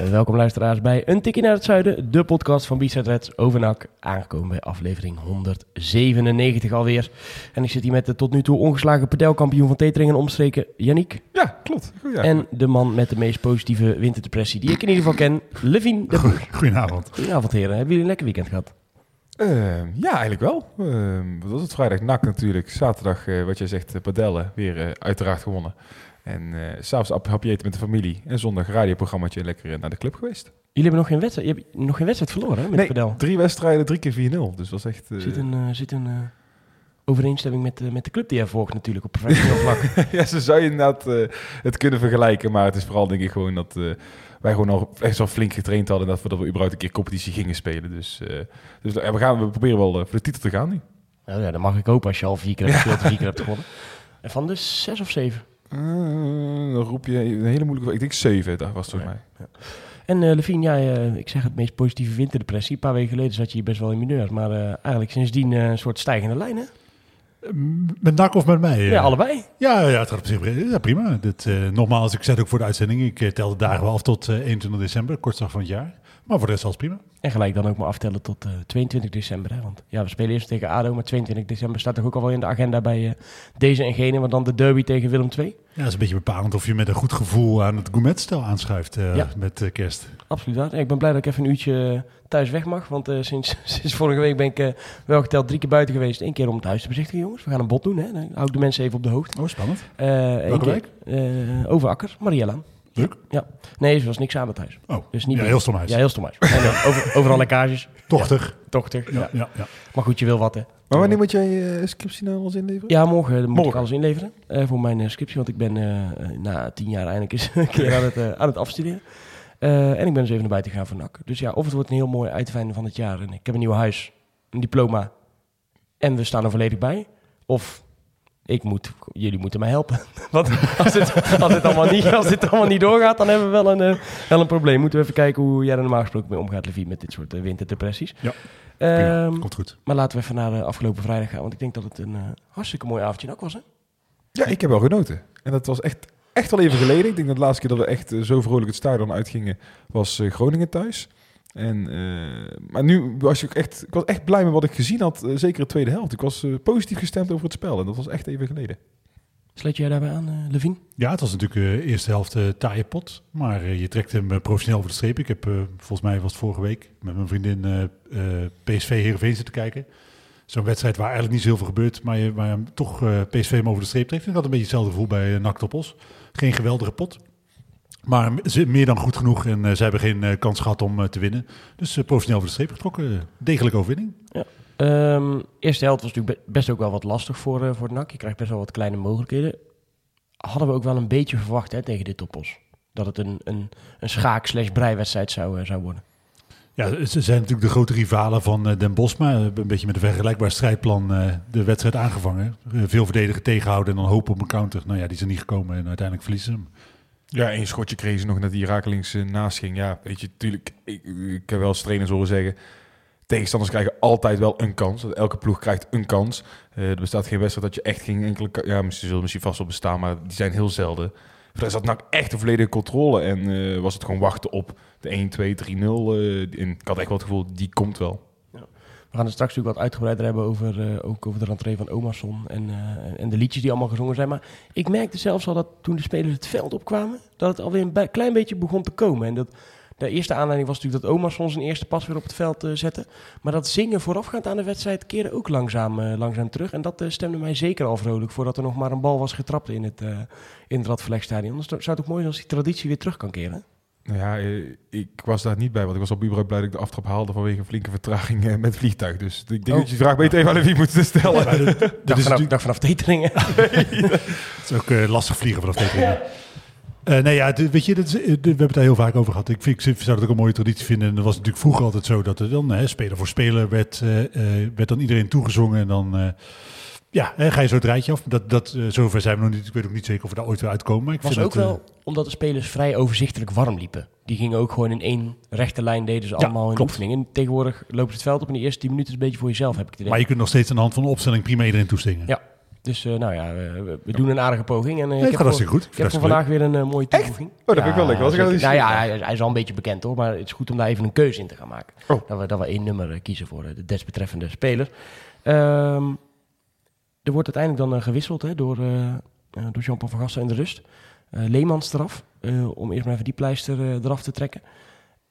Eh, welkom luisteraars bij Een Tikkie naar het Zuiden, de podcast van B-Side Reds over NAC. Aangekomen bij aflevering 197 alweer. En ik zit hier met de tot nu toe ongeslagen padelkampioen van Tetering en omstreken, Yannick. Ja, klopt. Ja. En de man met de meest positieve winterdepressie die ik in ieder geval ken, Levine de. Goedenavond. Goedenavond heren, hebben jullie een lekker weekend gehad? Ehm, ja, eigenlijk wel. Ehm, wat was het? Vrijdag nak natuurlijk. Zaterdag, eh, wat jij zegt, uh, padellen. Weer eh, uiteraard gewonnen. En s'avonds ap- hapje eten met de familie. En zondag radioprogrammaatje lekker eh, naar de club geweest. Jullie hebben nog geen wedstrijd, je hebt nog geen wedstrijd verloren hè, met nee, drie wedstrijden, drie keer 4-0. Dus dat was echt... eh, Zit een, zit een overeenstemming met, met de club die jij volgt natuurlijk op professioneel vlak. ja, zo zou je inderdaad het kunnen vergelijken. Maar het is vooral denk ik gewoon dat wij gewoon al echt zo flink getraind hadden. Dat we, dat we überhaupt een keer competitie gingen spelen. Dus, dus we, gaan, we proberen wel voor de titel te gaan nu. nou ja, dat mag ik hopen als je al vier keer hebt gespeeld vier keer hebt gewonnen. En van de zes of zeven? Eh, dan roep je een hele moeilijke... Ik denk zeven, daar was het volgens mij. En eh Levine, ja, eh, ik zeg het meest positieve winterdepressie. Een paar weken geleden zat je hier best wel in mineur. Maar eh, eigenlijk sindsdien eh, een soort stijgende lijn, hè? Met NAC of met mij? Ja, allebei. Ja, ja, het gaat op zich ja, prima. Dit, eh, nogmaals, ik zei het ook voor de uitzending. Ik tel de dagen wel af tot eh, 21 december, kortdag van het jaar. Maar voor de rest alles prima. En gelijk dan ook maar aftellen tot eh, 22 december, hè? Want ja, we spelen eerst tegen ADO, maar 22 december staat toch ook al wel in de agenda bij eh, deze en gene. Want dan de derby tegen Willem II. Ja, het is een beetje bepalend of je met een goed gevoel aan het gourmetstel aanschuift eh, Ja. met eh, kerst. Absoluut waar. Ik ben blij dat ik even een uurtje eh, thuis weg mag. Want eh, sinds, sinds vorige week ben ik eh, wel geteld drie keer buiten geweest. Eén keer om het huis te bezichtigen, jongens. We gaan een bot doen, hè? Dan hou ik de mensen even op de hoogte. Oh, spannend. Eh, Welke keer, eh, Overakker, Mariella. Leuk. Ja. Nee, ze was niks aan het huis. Oh, Dus niet ja, heel stom huis. Ja, heel stom huis. En, eh, over, overal lekkages. Tochtig. Tochtig. Ja, Ja. ja, ja. Maar goed, je wil wat, hè. Maar wanneer moet jij uh, scriptie nou ons inleveren? Ja, morgen moet ik Morgen. alles inleveren eh, voor mijn eh, scriptie. Want ik ben eh, eh, na tien jaar eindelijk eens een keer aan het, eh, aan het afstuderen. Eh, en ik ben dus even naar buiten gegaan voor NAC. Dus ja, of het wordt een heel mooi uiteinde van het jaar. En ik heb een nieuw huis, een diploma. En we staan er volledig bij. Of ik moet, jullie moeten mij helpen. Want als dit, als dit, allemaal, niet, als dit allemaal niet doorgaat, dan hebben we wel een, eh, wel een probleem. Moeten we even kijken hoe jij er normaal gesproken mee omgaat, Levi, met dit soort eh, winterdepressies. Ja. Ehm, Komt goed. maar laten we even naar de afgelopen vrijdag gaan. Want ik denk dat het een eh, hartstikke mooi avondje ook was. Hè? Ja, ik heb wel genoten. En dat was echt, echt al even geleden. Ik denk dat de laatste keer dat we echt eh, zo vrolijk het stadion uitgingen, was eh, Groningen thuis. En, eh, maar nu was ik echt, ik was echt blij met wat ik gezien had, eh, zeker de tweede helft. Ik was eh, positief gestemd over het spel en dat was echt even geleden. Sluit jij daarbij aan, eh Levine? Ja, het was natuurlijk de eerste helft eh taaie pot. Maar je trekt hem professioneel over de streep. Ik heb, eh, volgens mij was het vorige week, met mijn vriendin eh, eh, PSV Heerenveen zitten kijken. Zo'n wedstrijd waar eigenlijk niet zoveel gebeurt, maar je, waar je hem toch eh, PSV hem over de streep trekt. En ik had een beetje hetzelfde gevoel bij uh, NAC Topos. Geen geweldige pot. Maar meer dan goed genoeg en eh, ze hebben geen eh, kans gehad om eh, te winnen. Dus professioneel over de streep getrokken. Degelijke overwinning. Ehm eerste helft was natuurlijk be- best ook wel wat lastig voor, voor het NAC. Je krijgt best wel wat kleine mogelijkheden. Hadden we ook wel een beetje verwacht hè, tegen dit toppos. Dat het een, een, een schaak-slash-breiwedstrijd zou, eh, zou worden. Ja, ze zijn natuurlijk de grote rivalen van Den Bosma. Een beetje met een vergelijkbaar strijdplan de wedstrijd aangevangen. Veel verdedigen tegenhouden en dan hopen op een counter. Nou ja, die er niet gekomen en uiteindelijk verliezen ze hem. Ja, één schotje kregen ze nog net die rakelings eh, naast ging. Ja, weet je, natuurlijk, ik, ik heb wel eens trainers horen zeggen... Tegenstanders krijgen altijd wel een kans. Elke ploeg krijgt een kans. Eh, er bestaat geen wedstrijd dat je echt geen enkele... Ja, ze zullen misschien vast wel bestaan, maar die zijn heel zelden. Voor had NAC echt een volledige controle. En eh, was het gewoon wachten op de 1, 2, 3, 0. eh, en ik had echt wel het gevoel, die komt wel. We gaan het straks natuurlijk wat uitgebreider hebben over, eh, ook over de rentree van Omerson en, eh, en de liedjes die allemaal gezongen zijn. Maar ik merkte zelfs al dat toen de spelers het veld opkwamen, dat het alweer een klein beetje begon te komen. En dat, de eerste aanleiding was natuurlijk dat Omerson zijn eerste pas weer op het veld eh, zette. Maar dat zingen voorafgaand aan de wedstrijd keerde ook langzaam, langzaam terug. En dat stemde mij zeker al vrolijk voordat er nog maar een bal was getrapt in het, in het Radverlegstadion. Dus zou het ook mooi zijn als die traditie weer terug kan keren. Nou ja, eh, ik was daar niet bij, want ik was op überhaupt blij dat ik de aftrap haalde vanwege een flinke vertraging eh, met het vliegtuig. Dus ik denk Oh. dat je die vraag beter even aan wie moet stellen. Dit- dit Dag is vanaf, natuurlijk dag vanaf Teteringen. het is ook eh, lastig vliegen vanaf Teteringen. Eh, nee, ja, het- weet je, dat de- we hebben het daar heel vaak over gehad. Ik, vind, ik zou dat ook een mooie traditie vinden. En dat was natuurlijk vroeger altijd zo dat er dan, hè, speler voor speler, werd, eh, eh, werd dan iedereen toegezongen. En dan eh, ja, ga je zo het rijtje af. Dat, dat, eh, zover zijn we nog niet. Ik weet ook niet zeker of we daar ooit weer uitkomen. Maar ik was vind ook wel omdat de spelers vrij overzichtelijk warm liepen. Die gingen ook gewoon in één rechte lijn, deden ze Ja, allemaal in klopt. oefening. En tegenwoordig lopen ze het veld op in de eerste 10 minuten een beetje voor jezelf, heb ik het idee. maar je kunt nog steeds aan de hand van de opstelling prima iedereen toestingen. Ja. Dus eh, nou ja, we, doen een aardige poging. En, Nee, ik heb voor, goed. Ik heb voor vandaag weer een mooie toevoeging. Oh, dat vind ik wel lekker. Was ik nou ja, hij, hij is al een beetje bekend hoor, maar het is goed om daar even een keuze in te gaan maken. Oh. Dat, we, dat we één nummer kiezen voor de desbetreffende speler. Ehm, er wordt uiteindelijk dan eh, gewisseld hè, door, eh, eh, door Jean-Paul van Gassen in de rust. Leemans eraf, om eerst maar even die pleister eraf te trekken.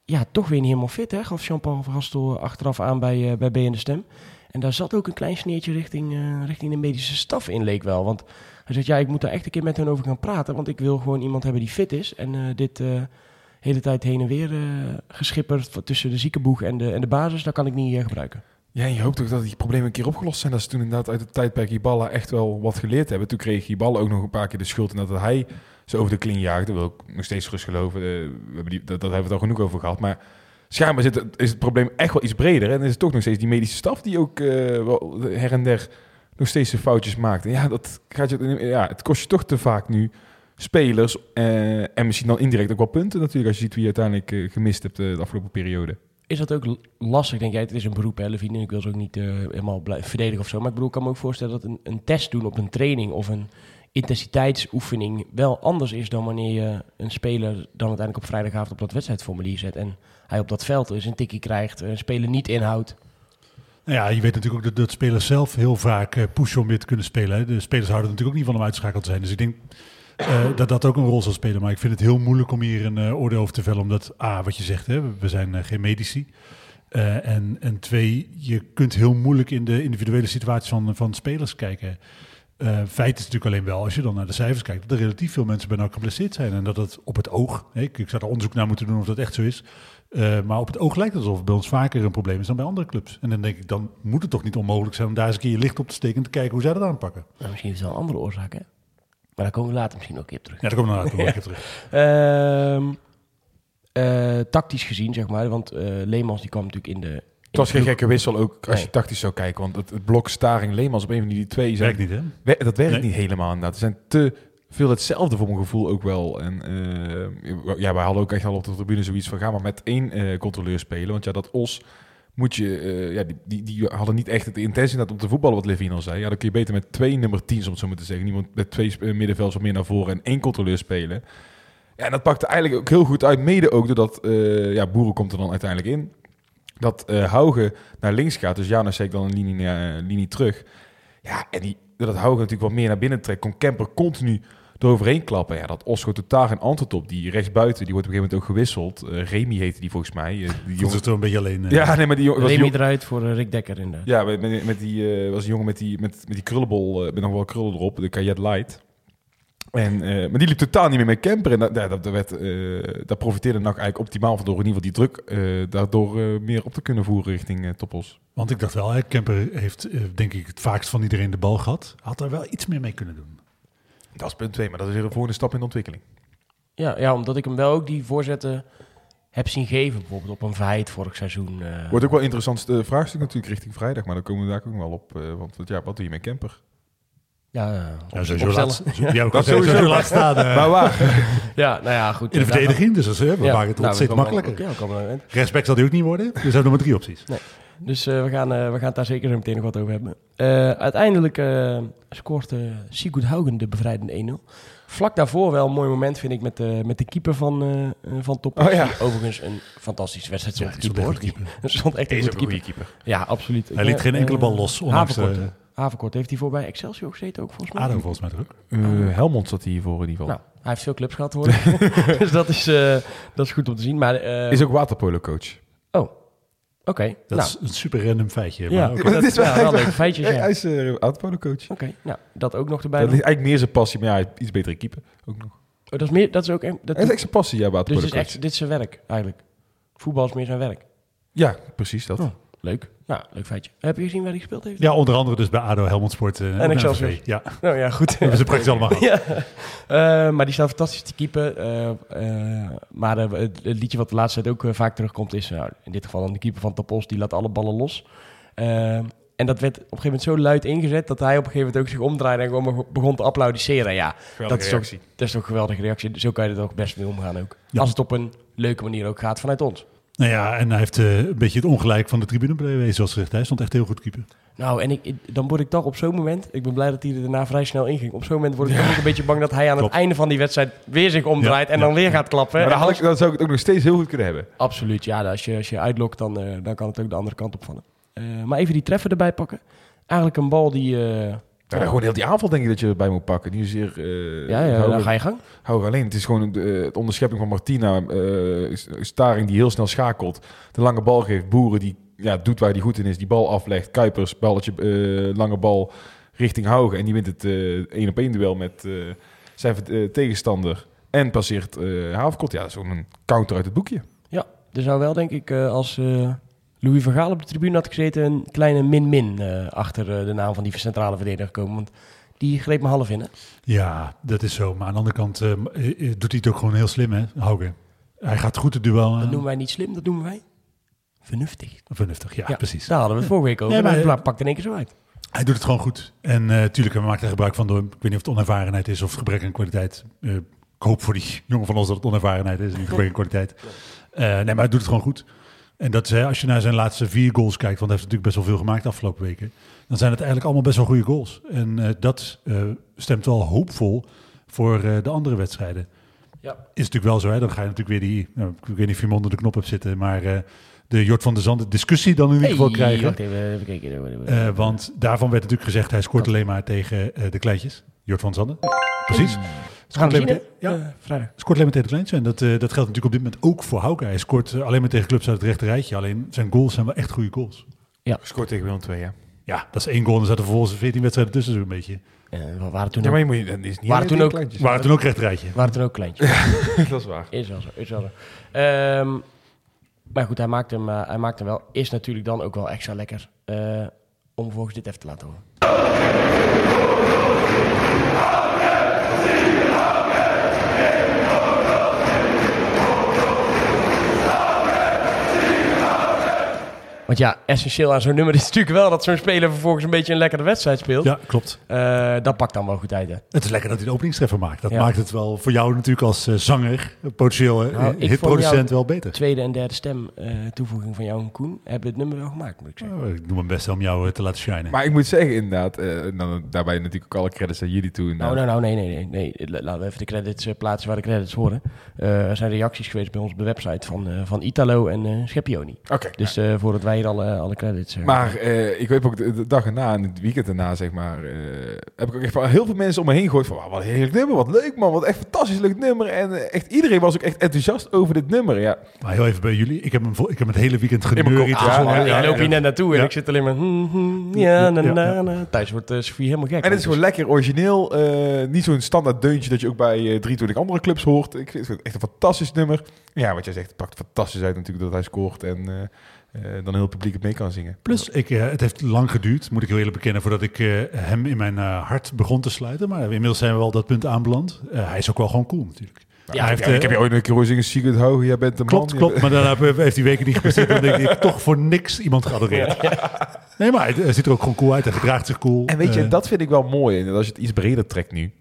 Ja, toch weer niet helemaal fit, hè? gaf Jean-Paul van Gastel achteraf aan bij, bij B en de Stem. En daar zat ook een klein sneertje richting, richting de medische staf in, leek wel. Want hij zegt, ja, ik moet daar echt een keer met hen over gaan praten. Want ik wil gewoon iemand hebben die fit is. En dit eh hele tijd heen en weer geschipperd tussen de ziekenboeg en de, en de basis, dat kan ik niet gebruiken. Ja, je hoopt toch dat die problemen een keer opgelost zijn. Dat ze toen inderdaad uit het tijdperk Iballa echt wel wat geleerd hebben. Toen kreeg Iballa ook nog een paar keer de schuld. En dat hij ze over de kling jaagde. Wil ik nog steeds gerust geloven. Die, dat, hebben we het al genoeg over gehad. Maar schijnbaar het, is het probleem echt wel iets breder. En is het toch nog steeds die medische staf die ook eh, wel her en der nog steeds zijn foutjes maakt. En ja, dat gaat je, ja, het kost je toch te vaak nu spelers. eh, en misschien dan indirect ook wel punten natuurlijk. Als je ziet wie je uiteindelijk gemist hebt de afgelopen periode. Is dat ook lastig, denk jij? Het is een beroep, hè, Levine. Ik wil ze ook niet eh, helemaal verdedigen of zo. Maar ik bedoel, ik kan me ook voorstellen dat een, een test doen op een training of een intensiteitsoefening wel anders is dan wanneer je een speler dan uiteindelijk op vrijdagavond op dat wedstrijdformulier zet. En hij op dat veld is een tikkie krijgt, een speler niet inhoudt. Nou ja, je weet natuurlijk ook dat, dat spelers zelf heel vaak om weer te kunnen spelen. De spelers houden natuurlijk ook niet van om uitschakeld te zijn. Dus ik denk eh, dat dat ook een rol zal spelen. Maar ik vind het heel moeilijk om hier een eh, oordeel over te vellen. Omdat, A, wat je zegt, hè, we zijn eh, geen medici. En, en twee, je kunt heel moeilijk in de individuele situatie van, van spelers kijken. Feit is natuurlijk alleen wel, als je dan naar de cijfers kijkt, dat er relatief veel mensen bij NAC geblesseerd zijn. En dat het op het oog, ik, ik zou er onderzoek naar moeten doen of dat echt zo is. Maar op het oog lijkt het alsof het bij ons vaker een probleem is dan bij andere clubs. En dan denk ik, dan moet het toch niet onmogelijk zijn om daar eens een keer je licht op te steken en te kijken hoe zij dat aanpakken. Nou, misschien is het wel een andere oorzaak, hè? Maar daar komen we later misschien ook een keer op terug. Ja, daar komen we later nog een keer terug. Ehm, eh, tactisch gezien, zeg maar. Want eh Leemans die kwam natuurlijk in de... in Het was geen gekke wissel ook als Nee. je tactisch zou kijken. Want het, het blok Staring Leemans op een van die twee zijn, Werkt niet, hè? Dat werkt Nee. niet helemaal inderdaad. Er zijn te veel hetzelfde voor mijn gevoel ook wel. En eh, ja, wij hadden ook echt al op de tribune zoiets van... ga maar met één eh, controleur spelen. Want ja, dat Os moet je... eh, ja, die, die, die hadden niet echt de intentie inderdaad om te voetballen, wat Levine al zei. Ja, dan kun je beter met twee nummer 10, om het zo maar te zeggen. Niemand met twee eh, middenvelders wat meer naar voren en één controleur spelen. Ja, en dat pakte eigenlijk ook heel goed uit. Mede ook doordat... eh, ja, Boeren komt er dan uiteindelijk in. Dat eh Hauge naar links gaat. Dus Janus zet dan een linie, linie terug. Ja, en die, dat Hauge natuurlijk wat meer naar binnen trekt, kon Kemper continu eroverheen klappen. Ja, dat Osco totaal geen antwoord op. Die rechtsbuiten, die wordt op een gegeven moment ook gewisseld. Eh Remy heette die volgens mij. Eh, die Die jongen, zit er een beetje alleen. eh, ja, nee, maar die jongen was die Remy jong- eruit voor Rick Dekker inderdaad. ja, met, met, met die eh, was een jongen met die, met, met die krullenbol, met nog wel krullen erop, de Kajet Light. En, eh, maar die liep totaal niet meer met Kemper. En dat, dat, dat werd, eh, daar profiteerde NAC eigenlijk optimaal van door in ieder geval die druk eh, daardoor meer op te kunnen voeren richting Topos. Want ik dacht wel, hè, Kemper heeft denk ik het vaakst van iedereen de bal gehad. Had daar wel iets meer mee kunnen doen. Dat is punt 2, maar dat is weer een volgende stap in de ontwikkeling. Ja, ja, omdat ik hem wel ook die voorzetten heb zien geven. Bijvoorbeeld op een Verheid vorig seizoen. eh. Wordt ook wel een interessant eh, vraagstuk natuurlijk richting vrijdag, maar dan komen we daar ook nog wel op. eh, want wat- ja, wat doe je met Kemper? ja, ja, Ja, op- sowieso laat, ja, Dat sowieso laat staan. Maar waar? Ja, nou ja, goed. in de verdediging, dus dat is, hè, we Ja, maken het nou, ontzettend komen- makkelijker. Ja, Rechtsback zal die ook niet worden. Dus we hebben nog maar drie opties. Dus eh, we, gaan, eh, we gaan het daar zeker zo meteen nog wat over hebben. Eh, uiteindelijk eh, scoort uh, Sigurd Haugen de bevrijdende 1-0. Vlak daarvoor wel een mooi moment, vind ik, met de, met de keeper van, van Top. Oh ja. Overigens een fantastische wedstrijd Ja, stond stond keeper. stond echt een Deze goede keeper. goede keeper. Ja, absoluut. Hij liet geen enkele bal los, eh, Haverkort heeft hij voorbij Excelsior gezeten ook, volgens mij. ADO volgens mij terug. Eh, Helmond zat hier voor in ieder geval. Nou, hij heeft veel clubs gehad, hoor. dus dat is, eh, dat is goed om te zien. Maar, eh, Is ook waterpolo oké. Dat nou, is een super random feitje. ja, Maar dat is wel ja, echt wel waar. leuke feitjes, Ja, hij is uh, waterpolo coach. Oké, nou, dat ook nog erbij. Dat is eigenlijk meer zijn passie, maar ja, hij is iets betere keeper ook nog. Oh, dat is meer, dat is ook een, dat Hij is echt zijn passie, ja, dus waterpolo het is echt, dit is zijn werk eigenlijk. Voetbal is meer zijn werk. Ja, precies dat. Oh. Leuk. Nou, leuk feitje. Heb je gezien waar hij gespeeld heeft? Ja, onder andere dus bij ADO, Helmond Sport eh, En Excelsior. Ja, Nou ja, goed. we hebben ze praktisch allemaal gehad. ja. Eh, maar die staat fantastisch te keeper. Eh, eh, maar het, het liedje wat de laatste tijd ook vaak terugkomt is... nou, in dit geval dan de keeper van Tapos. Die laat alle ballen los. En dat werd op een gegeven moment zo luid ingezet... dat hij op een gegeven moment ook zich omdraaide... en gewoon begon te applaudisseren. Ja, dat is, toch, dat is toch een geweldige reactie. Zo kan je er toch best mee omgaan ook. Ja. Als het op een leuke manier ook gaat vanuit ons. Nou ja, en hij heeft eh, een beetje het ongelijk van de tribune bewezen, zoals gezegd. Hij stond echt heel goed keeper. Nou, en ik, ik- dan word ik toch op zo'n moment... Ik ben blij dat hij er daarna vrij snel inging. Op zo'n moment word ik toch ook een beetje bang... dat hij aan Klopt. het einde van die wedstrijd weer zich omdraait... Ja, en ja, dan weer gaat klappen. Maar dan, had ik, dan zou ik het ook nog steeds heel goed kunnen hebben. Absoluut, ja. Als je, als je uitlokt, dan, eh, dan kan het ook de andere kant opvallen. Eh maar even die treffer erbij pakken. Eigenlijk een bal die... eh, Ja, gewoon heel die aanval denk ik dat je erbij moet pakken. Niet zozeer... eh, ja, ja, houden- dan ga je gang. Hou alleen. Het is gewoon de, het onderschepping van Martina. eh, Staring die heel snel schakelt. De lange bal geeft. Boeren die ja, doet waar hij goed in is. Die bal aflegt. Kuipers, balletje, eh, lange bal richting Haugen. En die wint het eh, één op één duel met eh, zijn eh, tegenstander. En passeert eh Haverkot. Ja, dat is gewoon een counter uit het boekje. Ja, er zou wel denk ik eh, als eh, Louis van Gaal op de tribune had gezeten... een kleine min-min eh, achter eh, de naam van die centrale verdediger komen. Want die greep me half in, hè? Ja, dat is zo. Maar aan de andere kant eh, eh, doet hij het ook gewoon heel slim, hè, Haugen. Hij gaat goed het duel aan. Dat noemen wij niet slim, dat noemen wij vernuftig. Vernuftig, ja, precies. Daar hadden we het vorige week over. Nee, maar- hij pakt in één keer zo uit. Hij doet het gewoon goed. En natuurlijk, we maken er gebruik van door, ik weet niet of het onervarenheid is of gebrek aan kwaliteit. Ik hoop voor die jongen van ons dat het onervarenheid is en niet gebrek aan kwaliteit. Nee, maar hij doet het gewoon goed. En dat is, als je naar zijn laatste vier goals kijkt, want hij heeft natuurlijk best wel veel gemaakt de afgelopen weken, dan zijn het eigenlijk allemaal best wel goede goals. En eh, dat eh, stemt wel hoopvol voor eh, de andere wedstrijden. Ja. Is natuurlijk wel zo, hè? dan ga je natuurlijk weer die, nou, ik weet niet of je hem onder de knop hebt zitten, maar de Jort van der Zanden discussie dan in ieder geval krijgen. even, even kijken. Want daarvan werd natuurlijk gezegd, hij scoort alleen maar tegen de kleintjes. Jort van Zanden. Precies. Scoort het alleen maar, ja, Eh, vrijdag. scoort alleen maar tegen de kleintjes. En dat, eh, dat geldt natuurlijk op dit moment ook voor Hauke. Hij scoort eh, alleen maar tegen clubs uit het rechte rijtje. Alleen zijn goals zijn wel echt goede goals. Scoort tegen Willem 2, ja. Ja, dat is één goal en er zaten vervolgens 14 wedstrijden tussen zo'n beetje. Eh, we waren toen Ja, ook, maar je moet je, dat is niet Waren toen ook- kleintjes. Waren toen ook recht rijtje. waren toen ook kleintjes. dat is waar. Is wel zo, is wel zo. Ehm, maar goed, hij maakt, hem, eh, hij maakt hem wel. Is natuurlijk dan ook wel extra lekker eh, om vervolgens dit even te laten horen. Want ja, essentieel aan zo'n nummer is natuurlijk wel dat zo'n speler vervolgens een beetje een lekkere wedstrijd speelt. Ja, klopt. Eh, dat pakt dan wel goed uit, hè? Het is lekker dat hij de openingstreffer maakt. Dat Ja. maakt het wel voor jou natuurlijk als eh, zanger, potentieel eh, Nou, hitproducent wel beter. Tweede en derde stem eh, toevoeging van jou en Koen hebben het nummer wel gemaakt, moet ik zeggen. Oh, ik doe mijn best om jou te laten shinen. Maar ik moet zeggen, inderdaad, eh, dan, daarbij natuurlijk ook alle credits aan jullie toe. Nou, nou, nou, nee, nee, nee, nee. La- Laten we even de credits plaatsen waar de credits horen. Eh, er zijn reacties geweest bij ons op de website van, eh, van Italo en eh Scheppioni. Oké. Dus eh, voordat wij alle, alle credits... eh, Maar eh, ik weet ook de, de dag erna en het weekend erna, zeg maar, eh, heb ik ook echt wel heel veel mensen om me heen gegooid van, "Wauw, wat een heerlijk nummer, wat leuk man, wat echt fantastisch leuk nummer. En eh, echt iedereen was ook echt enthousiast over dit nummer, ja. Maar heel even bij jullie. Ik heb hem, ik heb hem het hele weekend geneuried. Ah, Ja, ja, ja, loopt hier net naartoe en Ja. ik zit alleen maar... hmm, hmm, ja, na, na, na. Thuis wordt eh, Sofie helemaal gek. En het is gewoon lekker origineel, eh, niet zo'n standaard deuntje dat je ook bij eh 23 andere clubs hoort. Ik vind het echt een fantastisch nummer. Ja, wat jij zegt, het pakt fantastisch uit natuurlijk dat hij scoort en eh, eh, dan heel het publiek het mee kan zingen. Plus, ik, eh, het heeft lang geduurd, moet ik heel eerlijk bekennen, voordat ik eh, hem in mijn eh, hart begon te sluiten. Maar inmiddels zijn we wel dat punt aanbeland. Eh, hij is ook wel gewoon cool natuurlijk. Ja, hij ik, heeft, heb, eh, ik heb je ooit een keer horen zingen, Sigurd Hoog, jij bent de man. Klopt, Je klopt. Maar daarna heb- heeft hij weken niet gepresteerd. Dan denk ik, toch voor niks iemand geadoreerd. Nee, maar hij, ziet er ook gewoon cool uit. Hij gedraagt zich cool. En weet je, Eh, dat vind ik wel mooi. En als je het iets breder trekt nu.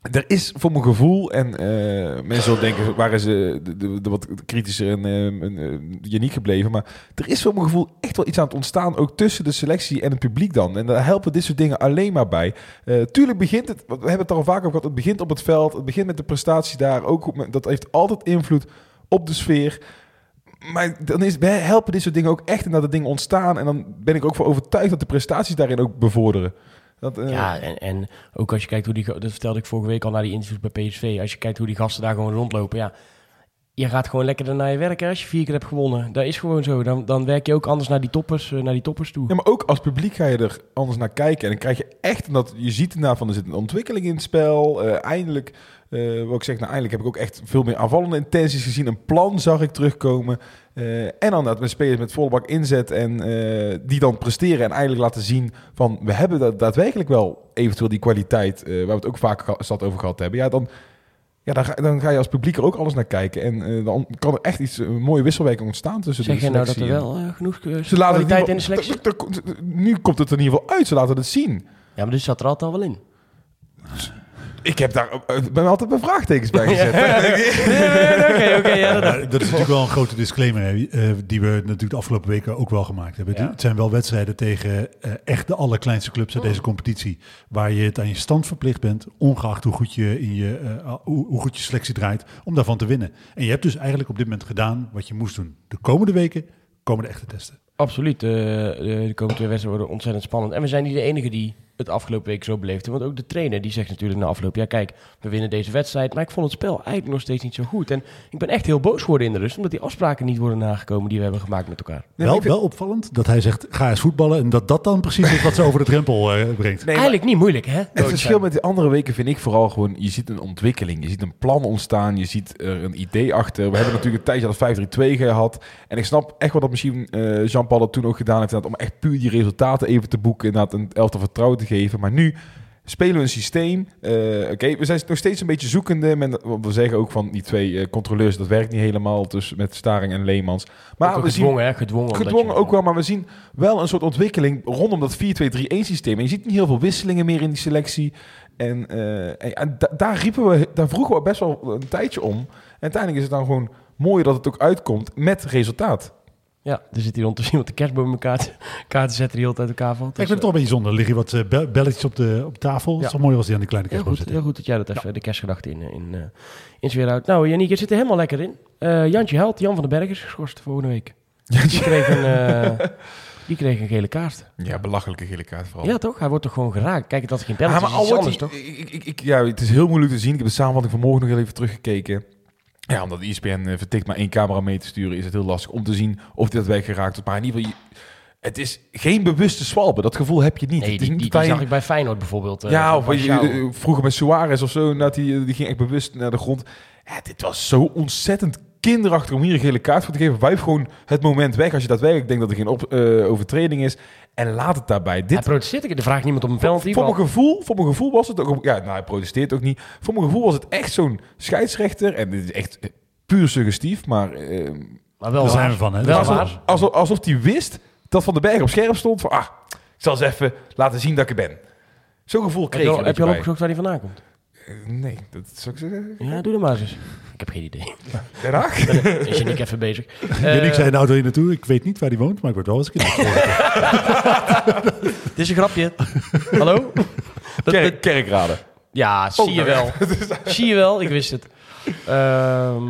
Er is voor mijn gevoel, en eh, mensen zullen denken, waren ze de, de, wat kritischer en eh, en, eh, uniek gebleven. Maar er is voor mijn gevoel echt wel iets aan het ontstaan, ook tussen de selectie en het publiek dan. En daar helpen dit soort dingen alleen maar bij. Eh, tuurlijk begint het, we hebben het al vaak over gehad, het begint op het veld, het begint met de prestatie daar. Ook dat heeft altijd invloed op de sfeer. Maar dan is, helpen dit soort dingen ook echt en dat de dingen ontstaan. En dan ben ik ook voor overtuigd dat de prestaties daarin ook bevorderen. Eh, Ja, en, en ook als je kijkt hoe die... Dat vertelde ik vorige week al naar die interviews bij PSV. Als je kijkt hoe die gasten daar gewoon rondlopen, ja... je gaat gewoon lekker naar je werk hè, als je vier keer hebt gewonnen. Dat is gewoon zo. Dan, dan werk je ook anders naar die toppers, eh, naar die toppers toe. Ja, maar ook als publiek ga je er anders naar kijken. En dan krijg je echt, dat je ziet inderdaad van er zit een ontwikkeling in het spel. Eh, eindelijk, eh wat ik zeg, nou eindelijk heb ik ook echt veel meer aanvallende intenties gezien. Een plan zag ik terugkomen. En dan dat met spelers met volle bak inzet en die dan presteren en eigenlijk laten zien van we hebben dat daadwerkelijk wel eventueel die kwaliteit waar we het ook vaak over gehad hebben. Ja, dan, ja, dan, ga, dan ga je als publiek er ook alles naar kijken en eh, dan kan er echt iets een mooie wisselwerking ontstaan tussen Zeg de jij nou dat er wel eh, genoeg eh, Ze laten kwaliteit in de selectie Nu komt het er in ieder geval uit. Ze laten het zien. Ja, maar dus zat er altijd al wel in. Ik heb daar ik ben altijd mijn vraagtekens bij gezet. Oké, oké. ja, dat- is natuurlijk wel een grote disclaimer hè, eh, die we natuurlijk de afgelopen weken ook wel gemaakt hebben. Ja. Het zijn wel wedstrijden tegen eh, echt de allerkleinste clubs uit deze competitie. Waar je het aan je stand verplicht bent, ongeacht hoe goed je, in je, eh, hoe, goed je selectie draait, om daarvan te winnen. En je hebt dus eigenlijk op dit moment gedaan wat je moest doen. De komende weken komen de echte testen. Absoluut. eh, de, de komende twee wedstrijden worden ontzettend spannend. En we zijn niet de enige die het afgelopen week zo beleefde. Want ook de trainer die zegt natuurlijk na afloop... ja kijk, we winnen deze wedstrijd... maar ik vond het spel eigenlijk nog steeds niet zo goed. En ik ben echt heel boos geworden in de rust... omdat die afspraken niet worden nagekomen die we hebben gemaakt met elkaar. wel, vind- wel opvallend dat hij zegt, ga eens voetballen. En dat dat dan precies is wat ze over de drempel eh, brengt. Nee, maar eigenlijk niet moeilijk, hè? het verschil met de andere weken vind ik vooral gewoon... je ziet een ontwikkeling, je ziet een plan ontstaan... je ziet er een idee achter. We hebben natuurlijk een tijdje dat 5-3-2 gehad. En ik snap echt wel dat misschien eh, Jean-Paul dat toen ook gedaan heeft... om echt puur die resultaten even te boeken... inderdaad een elftal vertrouwen te geven. Maar nu spelen we een systeem. Eh, Oké, we zijn nog steeds een beetje zoekende. Men, want we zeggen ook van die twee eh, controleurs... dat werkt niet helemaal tussen met Staring en Leemans. Maar we zien gedwongen, hè? Gedwongen. Gedwongen ook wel, maar we zien wel een soort ontwikkeling rondom dat 4-2-3-1 systeem. En je ziet niet heel veel wisselingen meer in die selectie. En, eh, en, en da- daar, riepen we, daar vroegen we best wel een tijdje om. En uiteindelijk is het dan gewoon mooi dat het ook uitkomt met resultaat. Ja, er zit hier zien wat de kerstboom in elkaar te, elkaar te zetten die altijd uit elkaar valt. ik vind het toch een beetje zonde. Er liggen wat eh, be- belletjes op, de, op tafel. Het is Ja. toch mooi als die aan die kleine Heel kerstboom goed, zitten. heel goed dat jij dat even, de kerstgedachte in, in, eh in sfeer houdt. Nou, Janiek, het zit er helemaal lekker in. Eh, Jantje Held, Jan van den Berg is geschorst volgende week. Die kreeg een, eh, die kreeg een gele kaart. Ja, belachelijke gele kaart vooral. Ja, toch? Hij wordt toch gewoon geraakt? Kijk, dat is geen Ja, penalty, maar is al anders, die- toch? ik, ik, ik, ja, het is heel moeilijk te zien. Ik heb de samenvatting vanmorgen nog heel even teruggekeken. Ja, omdat ESPN eh, vertikt maar één camera mee te sturen, is het heel lastig om te zien of dit daadwerkelijk geraakt wordt. Maar in ieder geval, het is geen bewuste swalbe. Dat gevoel heb je niet. Nee, die, die, bij zag ik bij Feyenoord bijvoorbeeld. eh, ja, of eh, vroeger met Suarez of zo, dat die, die ging echt bewust naar de grond. Ja, dit was zo ontzettend kinderachtig om hier een gele kaart voor te geven. Wuif gewoon het moment weg als je daadwerkelijk denkt dat er geen op, eh, overtreding is. En laat het daarbij. Hij Dit, protesteert. Er vraagt niemand om een penalty. voor, mijn gevoel, voor mijn gevoel was het ook... Ja, nou, hij protesteert ook niet. Voor mijn gevoel was het echt zo'n scheidsrechter. En dit is echt eh, puur suggestief, maar... eh, Maar wel zijn we van, hè? Wel van. alsof, alsof hij wist dat Van den Berg op scherp stond. Van, ah, ik zal eens even laten zien dat ik er ben. Zo'n gevoel Heb kreeg je, ik al, er heb je al opgezocht waar hij vandaan komt? Nee, dat zou ik zeggen. Ja, doe dat maar eens. eens. Ik heb geen idee. Den Haag? Is je niet even bezig? Ik Eh, zei nou door je naartoe. Ik weet niet waar die woont, maar ik word wel eens een keer Dit is een grapje. Hallo? Dat- Kerk, kerkraden. Ja, zie Oh, je nou wel. zie je wel, ik wist het. Ehm,